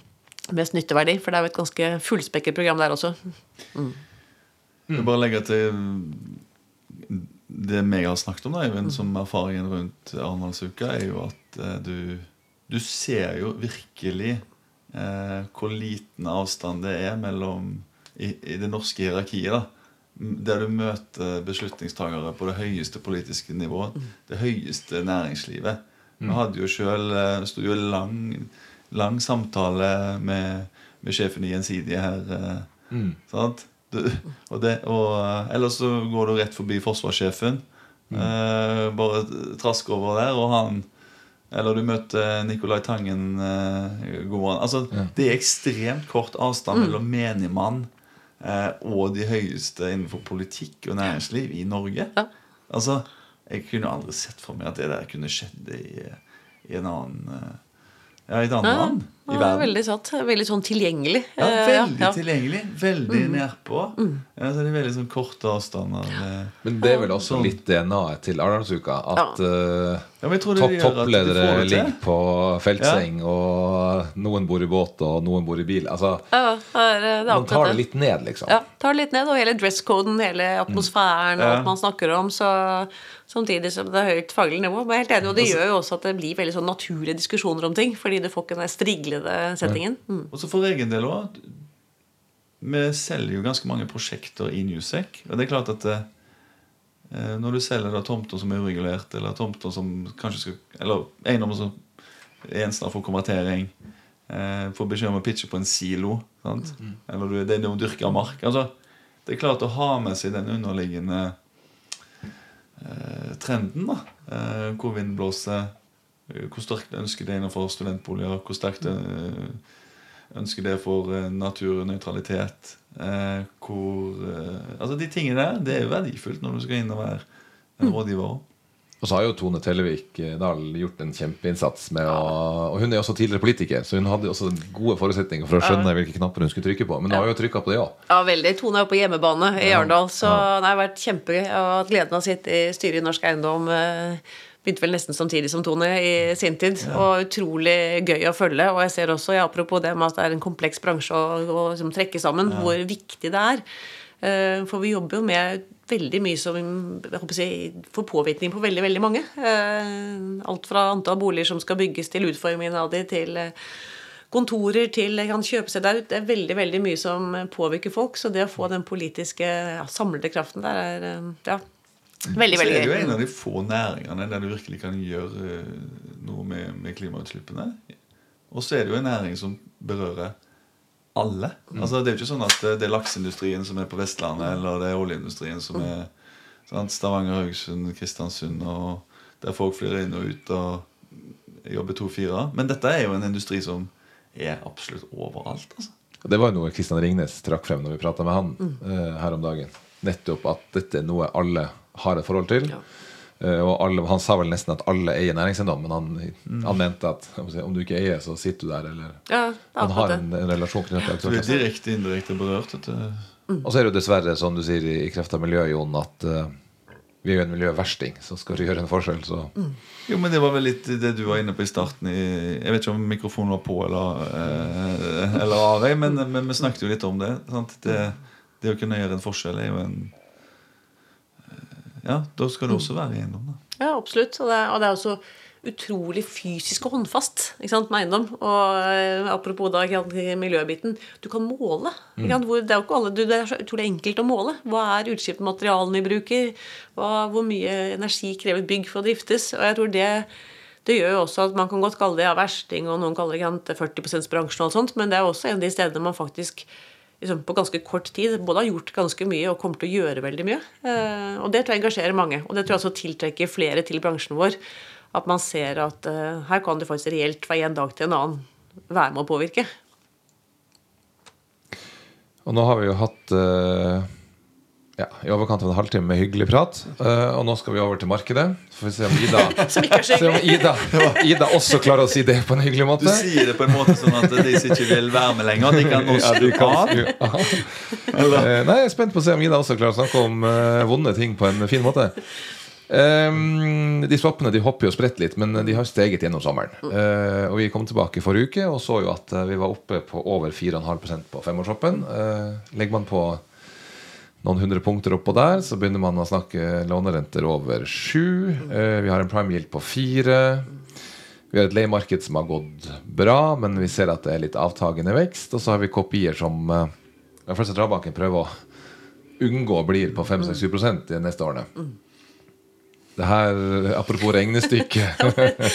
mest nytteverdi. For det er jo et ganske fullspekket program der også. Mm. Jeg vil bare legge til det jeg har snakket om, da, Eivind, som erfaringen rundt Arendalsuka, er jo at eh, du, du, ser jo virkelig eh, hvor liten avstand det er mellom i, i det norske hierarkiet da, der du møter beslutningstagere på det høyeste politiske nivået. Det høyeste næringslivet. Vi hadde jo selv, eh, sto jo lang, lang samtale med, med sjefen i Gjensidige her. Mm. Sant? Du, og det, og, eh, ellers så går du rett forbi forsvarssjefen. Eh, bare trask over der, og han Eller du møter Nicolai Tangen. Eh, god morgen. Altså, Det er ekstremt kort avstand mellom menigmann eh, og de høyeste innenfor politikk og næringsliv i Norge. Ja. Altså, Jeg kunne aldri sett for meg at det der kunne skjedd i, i en annen eh, Ja, i et annet land i verden. veldig satt. Veldig sånn tilgjengelig. Ja, Eh, veldig ja. tilgjengelig. Veldig nedpå. Ja, så det er veldig sånn korte avstander. eh. Men det er vel også litt DNA-et til Arendalsuka at eh, Ja, det topp at toppledere ligger på feltseng, og noen bor i båt, og noen bor i bil. Altså, Ja, er, det er man tar det litt ned, liksom. Ja, tar det litt ned, og hele dresscoden, hele atmosfæren og Ja. alt man snakker om. Så Samtidig som det er høyt faglig nivå. Men jeg er helt enig, og det gjør jo også at det blir veldig sånn naturlige diskusjoner om ting. Fordi du får ikke den striglede settingen. Mm. Og så for egen del òg Vi selger jo ganske mange prosjekter i Newsec. Og det er klart at eh, når du selger da tomter som er uregulert, eller tomter som kanskje skal Eller eiendommer som er gjenstand for konvertering, eh, får beskjed om å pitche på en silo, sant? eller du, det er noe dyrka mark altså, Det er klart å ha med seg den underliggende eh, trenden. da eh, Hvor vind blåser, eh, hvor sterkt ønsker det innenfor studentboliger, hvor sterkt eh, ønsker det for eh, naturnøytralitet. Eh, hvor eh, Altså De tingene der det er jo verdifullt når du skal inn og være en rådgiver. også. Og så har jo Tone Tellevik eh, Dahl gjort en kjempeinnsats med å Og hun er også tidligere politiker, så hun hadde også gode forutsetninger for å skjønne hvilke knapper hun skulle trykke på. Men hun har jo trykka på det òg. Ja, veldig. Tone er jo på hjemmebane i Arendal, så det har vært kjempegøy. Jeg har hatt gleden av å sitte i styret i Norsk Eiendom. Begynte vel nesten samtidig som Tone i sin tid. Og utrolig gøy å følge. Og jeg ser også, ja, apropos det med at det er en kompleks bransje å, å liksom, trekke sammen, hvor viktig det er. Eh, For vi jobber jo med veldig mye som jeg håper si, får påvirkning på veldig veldig mange. Eh, Alt fra antall boliger som skal bygges, til utformingen av de, til eh, kontorer, til kan kjøpe seg der ut. Det er veldig veldig mye som påvirker folk. Så det å få den politiske ja, samlede kraften der er ja, veldig, Så er det jo en av de få næringene der du virkelig kan gjøre eh, noe med, med klimautslippene. Og så er det jo en næring som berører alle. Altså Det er jo ikke sånn at det, det er lakseindustrien som er på Vestlandet, eller det er oljeindustrien som er sant? Stavanger, Haugesund, Kristiansund, og der folk flyr inn og ut og jobber to-fire. Men dette er jo en industri som er absolutt overalt. altså. Det var noe Kristian Ringnes trakk frem når vi prata med han eh, her om dagen. Nettopp at dette er noe alle har et forhold til. Ja. Eh, og alle, Han sa vel nesten at alle eier næringseiendom, men han, han mente at om du ikke eier, så sitter du der. Eller Ja, han har en, en relasjon knyttet til vi Du er direkte indirekte berørt. Mm. Og så er det jo dessverre, som du sier, i, kreft kraft av miljøet, Jon, at uh, vi er jo en miljøversting. Så skal du gjøre en forskjell, så Jo, men Det var vel litt det du var inne på i starten. I, jeg vet ikke om mikrofonen var på eller, eh, eller av, men, men vi snakket jo litt om det. Sant? Det, det å kunne gjøre en forskjell er jo en Ja, da skal du også være eiendom. da. Ja, absolutt. Og det, er, og det er også utrolig fysisk og håndfast ikke sant, med eiendom. Og eh, apropos da, miljøbiten. Du kan måle. Ikke sant, hvor, det, er jo ikke alle, du, det er så utrolig enkelt å måle. Hva er utslippsmaterialene vi bruker? Hva, hvor mye energi krever bygg for å driftes? Og jeg tror det det gjør jo også at Man kan godt kalle det ja, versting, og noen kaller det ikke sant, 40 %-bransjen, og alt sånt, men det er også en av de stedene man faktisk liksom, på ganske kort tid både har gjort ganske mye og kommer til å gjøre veldig mye. Eh, og det tror jeg engasjerer mange. Og det tror jeg også tiltrekker flere til bransjen vår. At man ser at eh, her kan det faktisk reelt fra en dag til en annen være med å påvirke. Og nå har vi jo hatt eh, ja, i overkant av en halvtime med hyggelig prat. Uh, og nå skal vi over til markedet. Så får vi se om Ida, se om. Ida, Ida også klarer å si det på en hyggelig måte. Du sier det på en måte sånn at de som ikke vil være med lenger, de kan nå Ja, kan av. Eh, Nei, jeg er spent på å se om Ida også klarer å snakke om uh, vonde ting på en fin måte. Um, de swappene de hopper jo spredt litt, men de har steget gjennom sommeren. Uh, og Vi kom tilbake forrige uke og så jo at vi var oppe på over 4,5% på femårsshoppen. Uh, legger man på noen hundre punkter oppå der, så begynner man å snakke lånerenter over sju. Eh, vi har en prime yield på fire. Vi har et leiemarked som har gått bra, men vi ser at det er litt avtagende vekst. Og så har vi kopier som Den første Drabanken prøver å unngå blir på 5-6-7 de neste årene. Det her, apropos regnestykke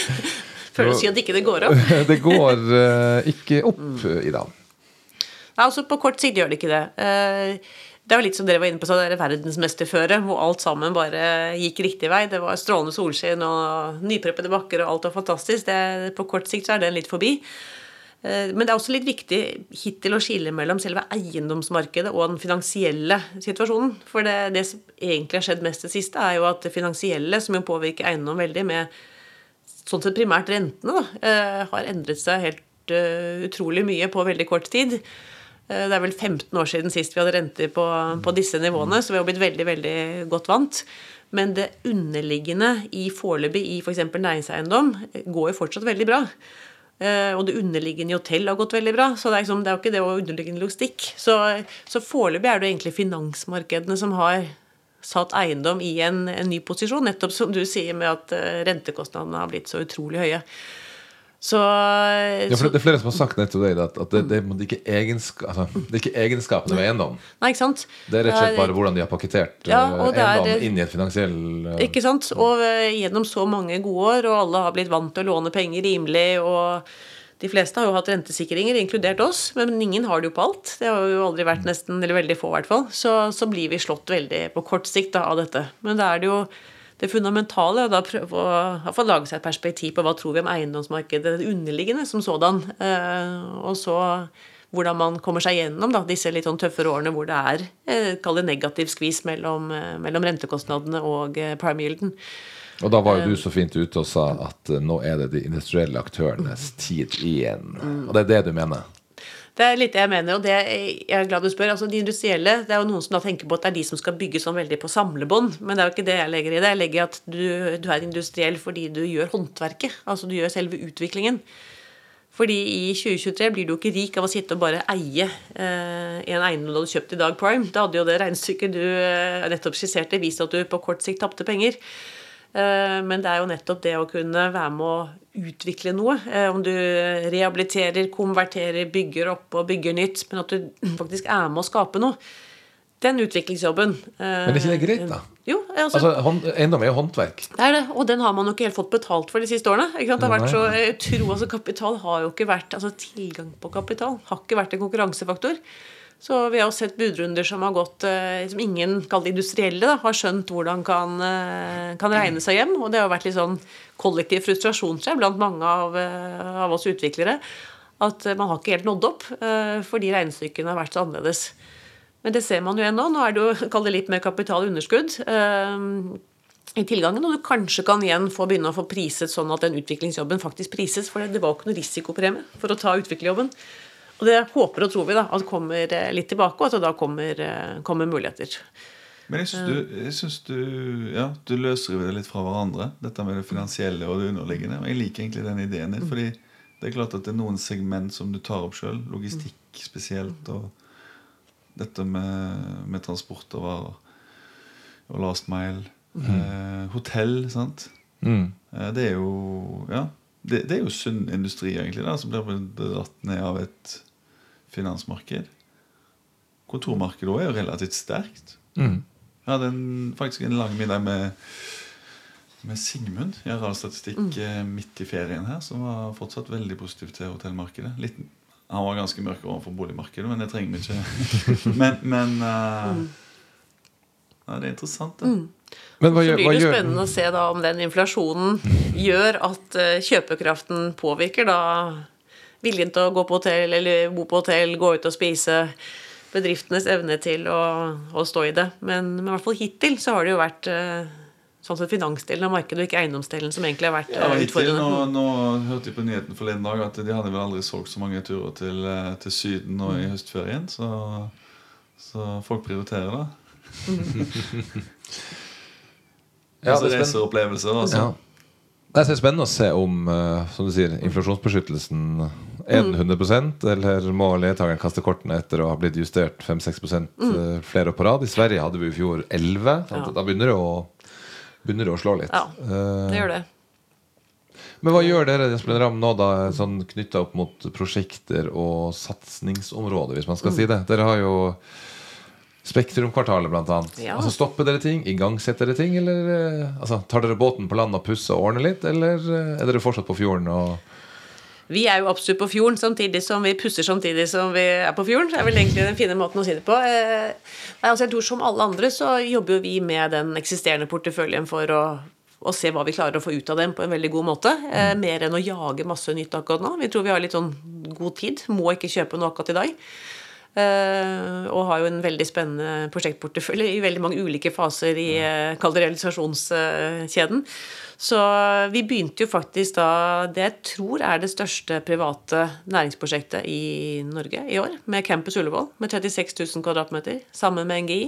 Føler å si at ikke det går opp. Det går eh, ikke opp i dag. Altså På kort sikt gjør det ikke det. Det er jo litt som dere var inne på, så det er verdensmesterføret, hvor alt sammen bare gikk riktig vei. Det var strålende solskinn og nypreppede bakker, og alt var fantastisk. Det, på kort sikt så er den litt forbi. Eh, Men det er også litt viktig hittil å skille mellom selve eiendomsmarkedet og den finansielle situasjonen. For det, det som egentlig har skjedd mest det siste, er jo at det finansielle, som jo påvirker eiendom veldig med sånn sett primært rentene, da, eh, har endret seg helt eh, utrolig mye på veldig kort tid. Eh, Det er vel 15 år siden sist vi hadde renter på, på disse nivåene, så vi har blitt veldig veldig godt vant. Men det underliggende i foreløpig i f.eks. For næringseiendom eh, går jo fortsatt veldig bra. Eh, Og det underliggende i hotell har gått veldig bra. Så det er, liksom, det er jo ikke det å underliggende logistikk. Så, så foreløpig er det egentlig finansmarkedene som har satt eiendom i en, en ny posisjon. Nettopp som du sier med at rentekostnadene har blitt så utrolig høye. Så, Ja, for det er flere som har sagt nettopp det, at, at det, det, er ikke egenska, altså, det er ikke egenskapene ved eiendom. Nei, ikke sant? Det er rett og slett bare hvordan de har pakketert Ja, eh, er- eiendom inn i et finansiell eh, Ikke sant? Og eh, gjennom så mange gode år, og alle har blitt vant til å låne penger rimelig, og de fleste har jo hatt rentesikringer, inkludert oss, men ingen har det jo på alt. Det har jo aldri vært nesten, eller veldig få i hvert fall. Så, så blir vi slått veldig på kort sikt da, av dette. Men da er det jo det fundamentale å da prøve å, i hvert fall lage seg et perspektiv på hva tror vi om eiendomsmarkedet, det underliggende som sådan. Eh, og så hvordan man kommer seg gjennom da, disse litt sånn tøffere årene hvor det er eh, kall det negativ skvis mellom, eh, mellom rentekostnadene og prime yielden. Og da var jo du så fint ute og sa at nå er det de industrielle aktørenes tid igjen. Mm. Og det er det du mener? Det er litt det jeg mener, og det jeg er glad du spør. altså De industrielle, det er jo noen som da tenker på at det er de som skal bygge sånn veldig på samlebånd, men det er jo ikke det jeg legger i det. Jeg legger i at du, du er industriell fordi du gjør håndverket. Altså du gjør selve utviklingen. Fordi i 2023 blir du jo ikke rik av å sitte og bare eie eh, en eiendom du hadde kjøpt i Dag Prime. Da hadde jo det regnestykket du eh, nettopp skisserte, vist at du på kort sikt tapte penger. Eh, Men det er jo nettopp det å kunne være med å utvikle noe. Eh, Om du rehabiliterer, konverterer, bygger opp og bygger nytt, men at du faktisk er med å skape noe. Den utviklingsjobben Men er ikke det greit, da? Jo, altså, Altså, Eiendom er jo håndverk. det er det, og den har man jo ikke helt fått betalt for de siste årene. Ikke sant? Det har vært så, jeg tror altså Kapital har jo ikke vært altså Tilgang på kapital har ikke vært en konkurransefaktor. Så vi har sett budrunder som har gått eh, som ingen industrielle da, har skjønt hvordan kan, eh, kan regne seg hjem. Og det har vært litt sånn kollektiv frustrasjon tror blant mange av, eh, av oss utviklere. At man har ikke helt nådd opp fordi regnestykkene har vært så annerledes. Men det ser man jo ennå. nå. Er det jo kall det litt mer kapitalunderskudd i tilgangen, og du kanskje kan igjen få begynne å få priset sånn at den utviklingsjobben faktisk prises. For det var ikke noe risikopremie for å ta utviklerjobben. Og det håper og tror vi da, at kommer eh, litt tilbake, og at det da kommer, eh, kommer muligheter. Men jeg syns du, jeg synes du, ja, du løsriver det litt fra hverandre, dette med det finansielle og det underliggende. Og jeg liker egentlig den ideen din. fordi det er klart at det er noen segment som du tar opp sjøl. Logistikk spesielt. Og dette med, med transport og varer. Og last mile. Eh, hotell, sant. Mm. Eh, det er jo Ja. Det, det er jo sunn industri, egentlig, da, som blir dratt ned av et finansmarked. Kontormarkedet også er jo relativt sterkt. Mm. Jeg hadde en, faktisk en lang middag med, med Sigmund i Arealstatistikk mm. midt i ferien her, som var fortsatt veldig positiv til hotellmarkedet. Litt, han var ganske mørk overfor boligmarkedet, men det trenger vi ikke. Men, men eh, ja, det er interessant, det. Men hva Så blir det spennende å se da om den inflasjonen gjør at eh, kjøpekraften påvirker da viljen til å gå på hotell eller bo på hotell, gå ut og spise. Bedriftenes evne til å, å stå i det. Men, men i hvert fall hittil så har det jo vært eh, sånn sett finansdelen av markedet og ikke eiendomsdelen som egentlig har vært Ja, utfordrende. hittil, nå, nå hørte jeg på nyheten forleden dag at de hadde vel aldri solgt så mange turer til, eh, til Syden nå i høstferien. Så, så folk prioriterer det. Ja, altså det er reiser opplevelser. Altså. Ja. Det er spennende å se om eh, som du sier, inflasjonsbeskyttelsen er den 100% eller må ledtakeren kaste kortene etter å ha blitt justert 5-6 mm. flere år på rad. I Sverige hadde vi i fjor 11. sant? Ja. Da begynner det, å, begynner det å slå litt. Ja, Eh, Det gjør det. Men hva gjør dere Espen Ram, nå da, sånn knytta opp mot prosjekter og satsingsområder, hvis man skal si det? Dere har jo Spektrumkvartalet, blant annet. Ja. Altså, stopper dere ting? Igangsetter dere ting? Eller eh, altså, tar dere båten på land og pusser og ordner litt? Eller eh, er dere fortsatt på fjorden og Vi er jo absolutt på fjorden, samtidig som vi pusser samtidig som vi er på fjorden. Det er vel egentlig den fine måten å si det på. Eh, altså jeg tror Som alle andre så jobber jo vi med den eksisterende porteføljen for å, å se hva vi klarer å få ut av dem på en veldig god måte. Eh, mer enn å jage masse nytt akkurat nå. Vi tror vi har litt sånn god tid. Må ikke kjøpe noe akkurat i dag. Eh, og har jo en veldig spennende prosjektportefølje i veldig mange ulike faser i uh, kall det realisasjonskjeden. Så vi begynte jo faktisk da det jeg tror er det største private næringsprosjektet i Norge i år, med Campus Ullevål med 36 000 kvadratmeter, sammen med NGI.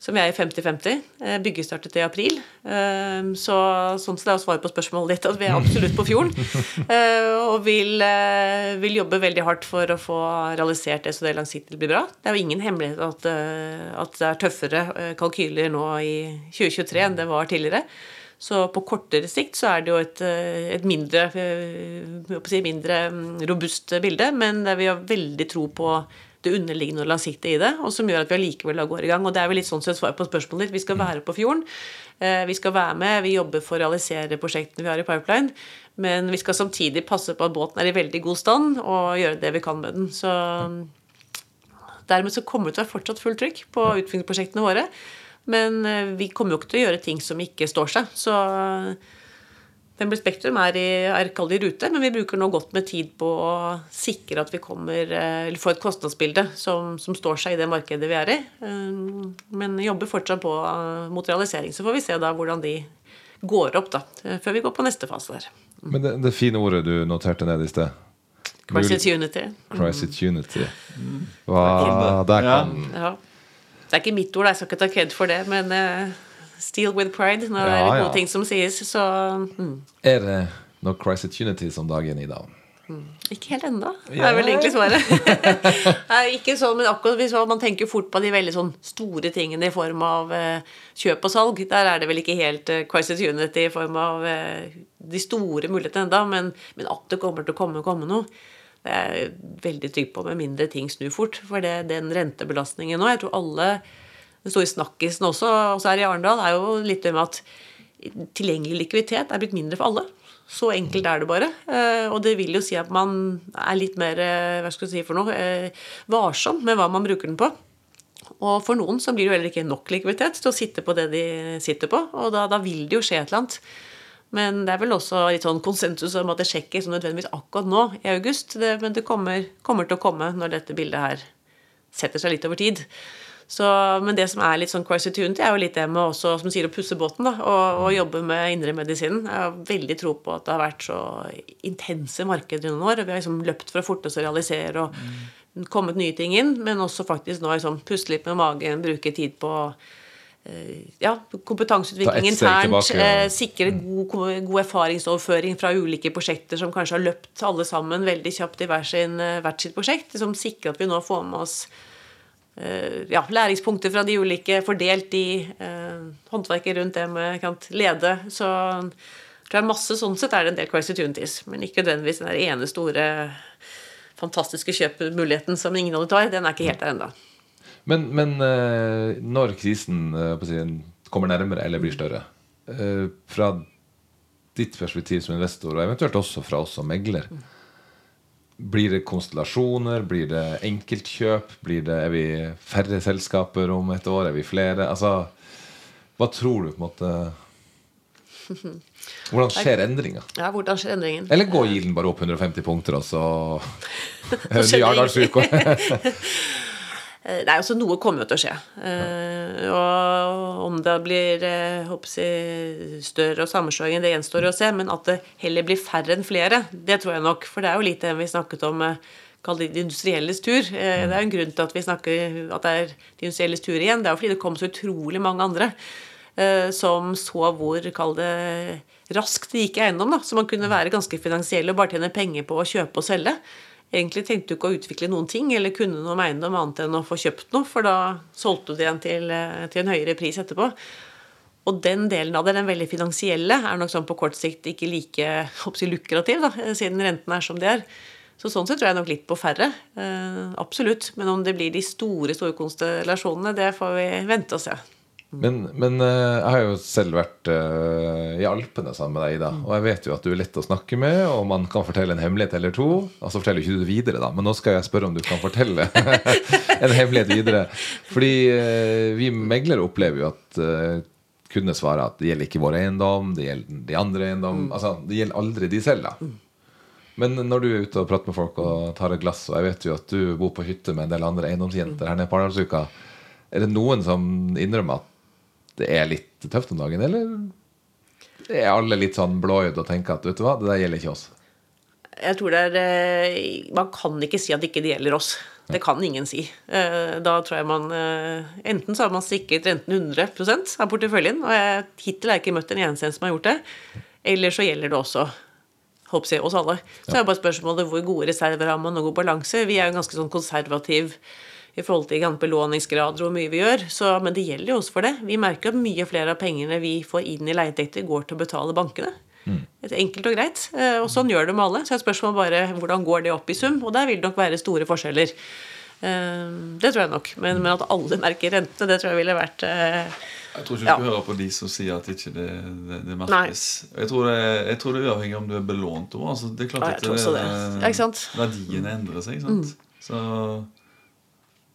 Som vi er i 50-50. Eh, Byggestartet i april. Eh, Så sånn sett er å svare på spørsmålet ditt at vi er absolutt på fjorden. Eh, Og vil, vil jobbe veldig hardt for å få realisert det så det langsiktig blir bra. Det er jo ingen hemmelighet at, at det er tøffere kalkyler nå i 2023 enn det var tidligere. Så på kortere sikt så er det jo et, et mindre, jeg si, mindre mm, robust bilde, men vi har veldig tro på det underliggende og langsiktige i det, og som gjør at vi allikevel går i gang. Og det er vel litt sånn sett svar på spørsmålet ditt. Vi skal være på fjorden. Eh, Vi skal være med, vi jobber for å realisere prosjektene vi har i pipeline. Men vi skal samtidig passe på at båten er i veldig god stand, og gjøre det vi kan med den. Så dermed så kommer det til å være fortsatt fullt trykk på utviklingsprosjektene våre. Men eh, vi kommer jo ikke til å gjøre ting som ikke står seg. Så Fembel Spektrum er i, er kall i rute, men vi bruker nå godt med tid på å sikre at vi kommer, eh, eller får et kostnadsbilde som, som står seg i det markedet vi er i. Eh, Men jobber fortsatt på eh, mot realisering. Så får vi se da hvordan de går opp, da, før vi går på neste fase der. Men det, det fine ordet du noterte ned i sted Crisis Unity. Crisis Unity. Hva der kan Ja. Det er ikke mitt ord, jeg skal ikke ta kred for det, men Steal with pride når det er gode ja. ting som sies. Så mm. Er det No Crisis Unity som dagen i dag? Ikke helt ennå. Det Ja. er vel egentlig svaret. Nei, ikke sånn, men akkurat hvis Man tenker fort på de veldig sånn store tingene i form av eh, kjøp og salg. Der er det vel ikke helt eh, crisis unity i form av eh, de store mulighetene enda, men, men at det kommer til å komme, komme noe. Det er jeg veldig trygg på, med mindre ting snur fort. For det, den rentebelastningen nå Jeg tror alle Den store snakkisen også, også her i Arendal, er jo litt det med at tilgjengelig likviditet er blitt mindre for alle. Så enkelt er det bare. Eh, Og det vil jo si at man er litt mer eh, hva skal jeg si for noe, eh, varsom med hva man bruker den på. Og for noen så blir det jo heller ikke nok likviditet til å sitte på det de sitter på. Og da, da vil det jo skje et eller annet. Men det er vel også litt sånn konsensus om at det ikke sånn nødvendigvis akkurat nå i august. Det, men det kommer, kommer til å komme når dette bildet her setter seg litt over tid. Så, men det som er litt sånn crisis unity, er jo litt det med også, som sier, å pusse båten da, og, og jobbe med indremedisinen. Jeg har veldig tro på at det har vært så intense markeder i noen år. og Vi har liksom løpt for å forte oss å realisere og kommet nye ting inn, men også faktisk nå liksom puste litt med magen, bruke tid på eh, ja, kompetanseutvikling Ta internt. tilbake, ja. eh, Sikre god, god erfaringsoverføring fra ulike prosjekter som kanskje har løpt alle sammen veldig kjapt i hver sin, eh, hvert sitt prosjekt. Som sikrer at vi nå får med oss ja, læringspunkter fra de ulike, fordelt i eh, håndverket rundt det med kant, lede. Så jeg tror jeg masse sånn sett er det en del crisis unities, men ikke nødvendigvis den ene store fantastiske kjøpmuligheten som ingen andre tar. Den er ikke helt der ennå. Men, men eh, når krisen eh, kommer nærmere eller blir større, eh, fra ditt perspektiv som investor, og eventuelt også fra oss som megler, blir det konstellasjoner? Blir det enkeltkjøp? Blir det, er vi færre selskaper om et år? Er vi flere? Altså, hva tror du på en måte Hvordan skjer endringa? Ja, hvordan skjer endringen? Eller går gilden bare opp 150 punkter, og så Ny Arendalsuke? Eh, Nei, altså Noe kommer jo til å skje. Ja. og om det blir eh, jeg, større og sammenslåing, det gjenstår å se. Men at det heller blir færre enn flere, det tror jeg nok. For det er jo litt det vi snakket om. eh, Kall det de industrielles tur. Eh, Det er jo en grunn til at vi snakker at det er de industrielles tur igjen. Det er jo fordi det kom så utrolig mange andre eh, som så hvor, kall det raskt det gikk eiendom. da, Så man kunne være ganske finansiell og bare tjene penger på å kjøpe og selge. Egentlig tenkte du ikke å utvikle noen ting eller kunne noe om eiendom annet enn å få kjøpt noe, for da solgte du det igjen til, eh, til en høyere pris etterpå. Og den delen av det, den veldig finansielle, er nok sånn på kort sikt ikke like jeg, lukrativ, da, siden renten er som det er. Så sånn sett tror jeg nok litt på færre. Eh, absolutt. Men om det blir de store store konstellasjonene, det får vi vente og se. Men, men eh, jeg har jo selv vært eh, i Alpene sammen med deg, Ida. Og jeg vet jo at du er lett å snakke med, og man kan fortelle en hemmelighet eller to. Altså forteller ikke du det videre, da, men nå skal jeg spørre om du kan fortelle en hemmelighet videre. Fordi eh, vi meglere opplever jo at kundene svarer at det gjelder ikke vår eiendom, det gjelder de andre eiendom. Altså, det gjelder aldri de selv, da. Men når du er ute og prater med folk og tar et glass, og jeg vet jo at du bor på hytte med en del andre eiendomsjenter her nede på Arendalsuka, er det noen som innrømmer at det er litt tøft om dagen, eller er alle litt sånn blåøyde og tenker at vet du hva, det der gjelder ikke oss? Jeg tror det er eh, Man kan ikke si at ikke det gjelder oss. Det kan ingen si. Eh, Da tror jeg man eh, Enten så har man sikret renten 100 av porteføljen, og jeg, hittil har jeg ikke møtt en eneste en som har gjort det, eller så gjelder det også håper jeg, oss alle. Så er bare spørsmålet hvor gode reserver har man og god balanse. Vi er jo en ganske sånn konservativ i forhold til belåningsgrader og hvor mye vi gjør, så, men det gjelder jo også for det. Vi merker at mye flere av pengene vi får inn i leieinntekter, går til å betale bankene. Mm. enkelt og greit. Eh, Og sånn gjør det med alle. Så er spørsmålet bare hvordan går det opp i sum, og der vil det nok være store forskjeller. Eh, Det tror jeg nok. Men, men at alle merker rente, det tror jeg ville vært eh, Jeg tror ikke du Ja. skal høre på de som sier at ikke det, det, det merkes. Jeg tror det, jeg tror det er uavhengig om du er belånt òg. Altså, det er klart det. Ja? Mm. Verdien endrer seg. Sant? Så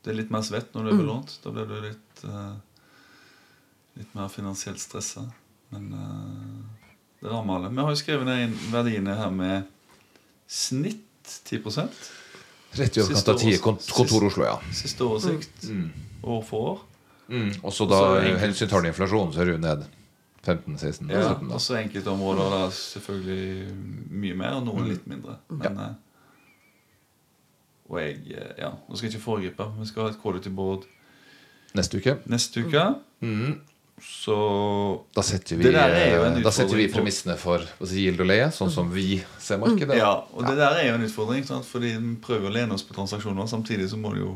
det er litt mer svett når du er belånt. Da blir du litt uh, Litt mer finansielt stressa. Men uh, det rammer alle. Vi har jo skrevet ned verdiene her med snitt 10 Rett i overkant av ti års- kont- kontor Oslo, ja. Siste oversikt år for år. Mm. Og så da Og så hensyntar du inflasjonen, så er du ned 15-16 Ja, 17 da. også enkelte områder der er selvfølgelig mye mer, og noen litt mindre. Men, eh, og jeg eh, Ja, nå skal jeg ikke foregripe. Vi skal ha et quality board Neste uke. neste uke. Mm. Så Da setter vi, eh, da setter vi premissene for si, gild og leie, sånn som vi ser markedet. Ja, og det der er jo en utfordring. Sant? Fordi vi prøver å lene oss på transaksjoner. Samtidig så må du jo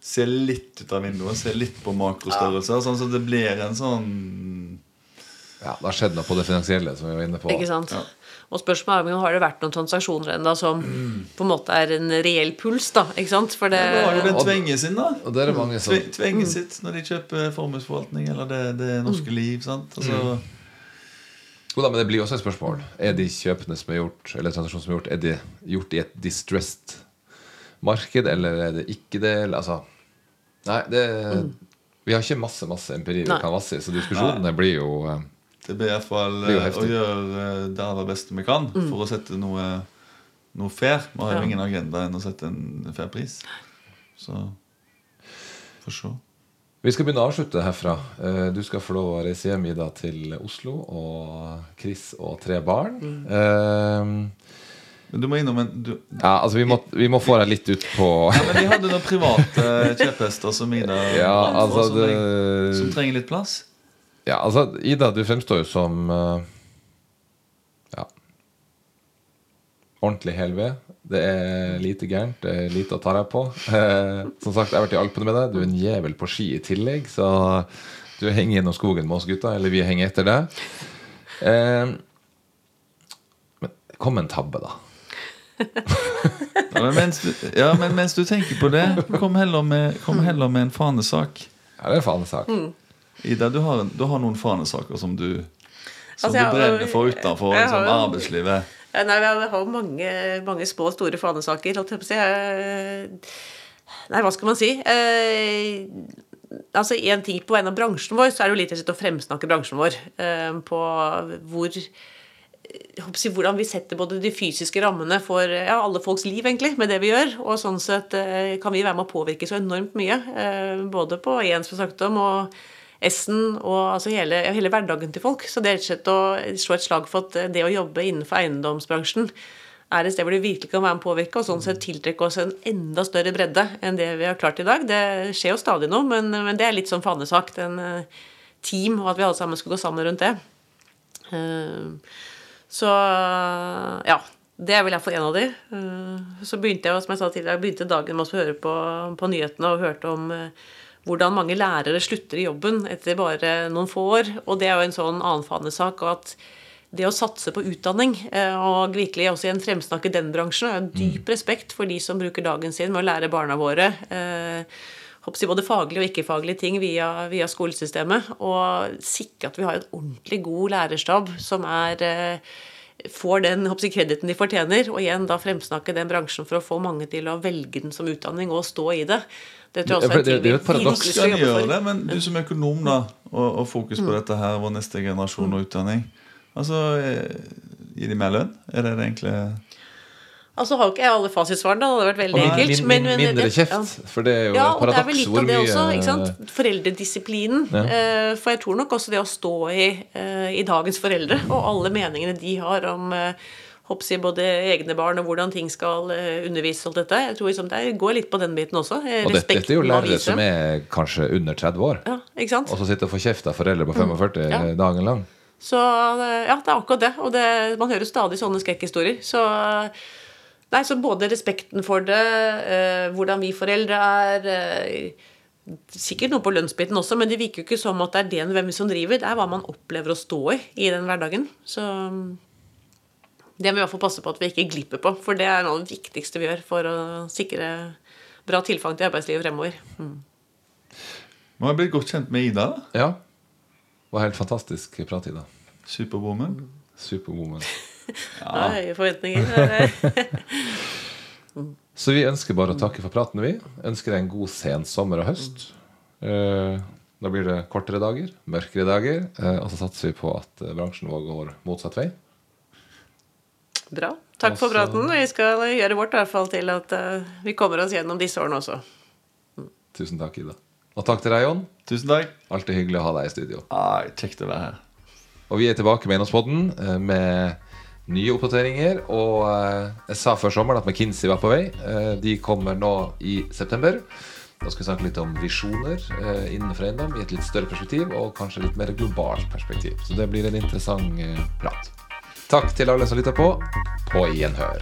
se litt ut av vinduet. Se litt på makrostørrelser. Sånn så det blir en sånn Ja, det har skjedd noe på det finansielle, som vi var inne på. Ikke sant? Ja. Og spørsmålet er om har det vært noen transaksjoner ennå som på en måte er en reell puls, da. Ikke sant? For det Det var jo den tvenge sin, da. Og det er mange som Tve- Tvenge sitt når de kjøper formuesforvaltning eller det, det norske liv. sant? Altså, Jo da, men det blir også et spørsmål. Er de kjøpene som er gjort, eller transaksjonene som er gjort, er de gjort i et distressed marked, eller er det ikke det? Eller, altså Nei, det Vi har ikke masse masse empiri vi Nei. kan vasse i, så diskusjonene blir jo eh, Det blir iallfall hvert fall å heftig. gjøre eh, det aller beste vi kan for å sette noe, noe fair. Vi har jo Ja. ingen agenda enn å sette en fair pris. Så får se. Vi skal begynne å avslutte herfra. Eh, Du skal få lov å reise hjem Ida, til Oslo og Chris og tre barn. Eh, Men du må innom en du, Ja, altså vi må, vi må få deg litt ut på ja, men Vi hadde noen private kjepphester som Ida Ja, altså som, som trenger litt plass. Ja, altså Ida, du fremstår jo som eh, Ja Ordentlig hel ved. Det er lite gærent. Det er lite å ta deg på. Eh, som sagt, jeg har vært i Alpene med deg. Du er en jævel på ski i tillegg, så du henger gjennom skogen med oss gutta. Eller vi henger etter deg. Eh, men kom en tabbe, da. Ja, men mens du, ja, men mens du tenker på det, kom heller med, kom heller med en fanesak. Ja, det er en fanesak. sak. Ida, du har, du har noen fanesaker som du som Altså, du brenner har- for utenfor jeg liksom, har arbeidslivet. Ja, Nei, Vi har mange, mange små og store fanesaker. jeg Nei, hva skal man si? Eh, altså En ting på vegne av bransjen vår, så er det jo litt å fremsnakke bransjen vår. eh, på hvor jeg hvordan vi setter både de fysiske rammene for ja, alle folks liv, egentlig, med det vi gjør. Og sånn sett eh, kan vi være med å påvirke så enormt mye. eh, både på E-en, som sagt om, og S-en, og altså hele, hele hverdagen til folk. Så det er rett og slett å slå et slag for at eh, det å jobbe innenfor eiendomsbransjen er et sted hvor det virkelig kan være med å påvirke, og sånn sett tiltrekke oss en enda større bredde enn det vi har klart i dag. Det skjer jo stadig noe, men, men det er litt sånn fanesak. En eh, team, og at vi alle sammen skal gå sammen rundt det. Eh, Så ja. Det er vel iallfall en av de. Så begynte jeg som jeg sa tidligere, begynte dagen med å høre på, på nyhetene og hørte om hvordan mange lærere slutter i jobben etter bare noen få år. Og det er jo en sånn annen fanesak. at det å satse på utdanning, eh, og virkelig også igjen fremsnakke den bransjen, har dyp respekt for de som bruker dagen sin med å lære barna våre eh, både faglige og ikke-faglige ting via, via, skolesystemet. Og sikre at vi har en ordentlig god lærerstab som er eh, får den krediten de fortjener, og igjen da fremsnakke den bransjen for å få mange til å velge den som utdanning og stå i det. Det tror jeg også er er et paradoks. Skal gjøre det, men du som økonom da, og, og fokus på mm. dette her, vår neste generasjon og utdanning Altså, eh, Gir de mer lønn? Er det det egentlig Altså har ikke jeg alle fasitsvarene, det hadde vært veldig enkelt. Min, min, men, mindre kjeft, for det er jo ja, et paradoks. Ja, og det er vel litt av det også. ikke sant? Foreldredisiplinen. Ja. Eh, for jeg tror nok også det å stå i, eh, i dagens foreldre, og alle meningene de har om hoppsi, både egne barn og hvordan ting skal undervises og dette. Jeg tror liksom det går litt på den biten også. Og dette, dette er jo lærere som er kanskje under 30 år, ja, ikke sant? og så sitter og får kjeft av foreldre på 45 mm. ja. dagen lang. Så ja, det er akkurat det. Og det, man hører stadig sånne skrekkhistorier. Så, nei, så både respekten for det, eh, hvordan vi foreldre er eh, Sikkert noe på lønnsbiten også, men det virker jo ikke som at det er det hvem som driver. Det er hva man opplever å stå i i den hverdagen. Så det må vi i hvert fall passe på at vi ikke glipper på. For det er noe av det viktigste vi gjør for å sikre bra tilfang til arbeidslivet fremover. Mm. Man har blitt godt kjent med Ida. Ja Det var helt fantastisk prat, Ida. Superwoman. Superwoman. Ja. Høye forventninger. Så vi ønsker bare å takke for praten, vi. Ønsker deg en god sen sommer og høst. Eh, da blir det kortere dager, mørkere dager, eh, og så satser vi på at eh, bransjen vår går motsatt vei. Bra. Takk for praten. Vi skal gjøre vårt i hvert fall til at vi kommer oss gjennom disse årene også. Tusen takk, Ida. Og takk til deg, Jon. Tusen takk. Alltid hyggelig å ha deg i studio. Ai, Kjekt å være her. Og vi er tilbake med Eiendomspodden eh, med nye oppdateringer. Og eh, jeg sa før sommeren at McKinsey var på vei. Eh, de kommer nå i september. Da skal vi snakke litt om visjoner innenfor eiendom i et litt større perspektiv, og kanskje litt mer globalt perspektiv. Så det blir en interessant prat. Takk til alle som lytter på. På gjenhør.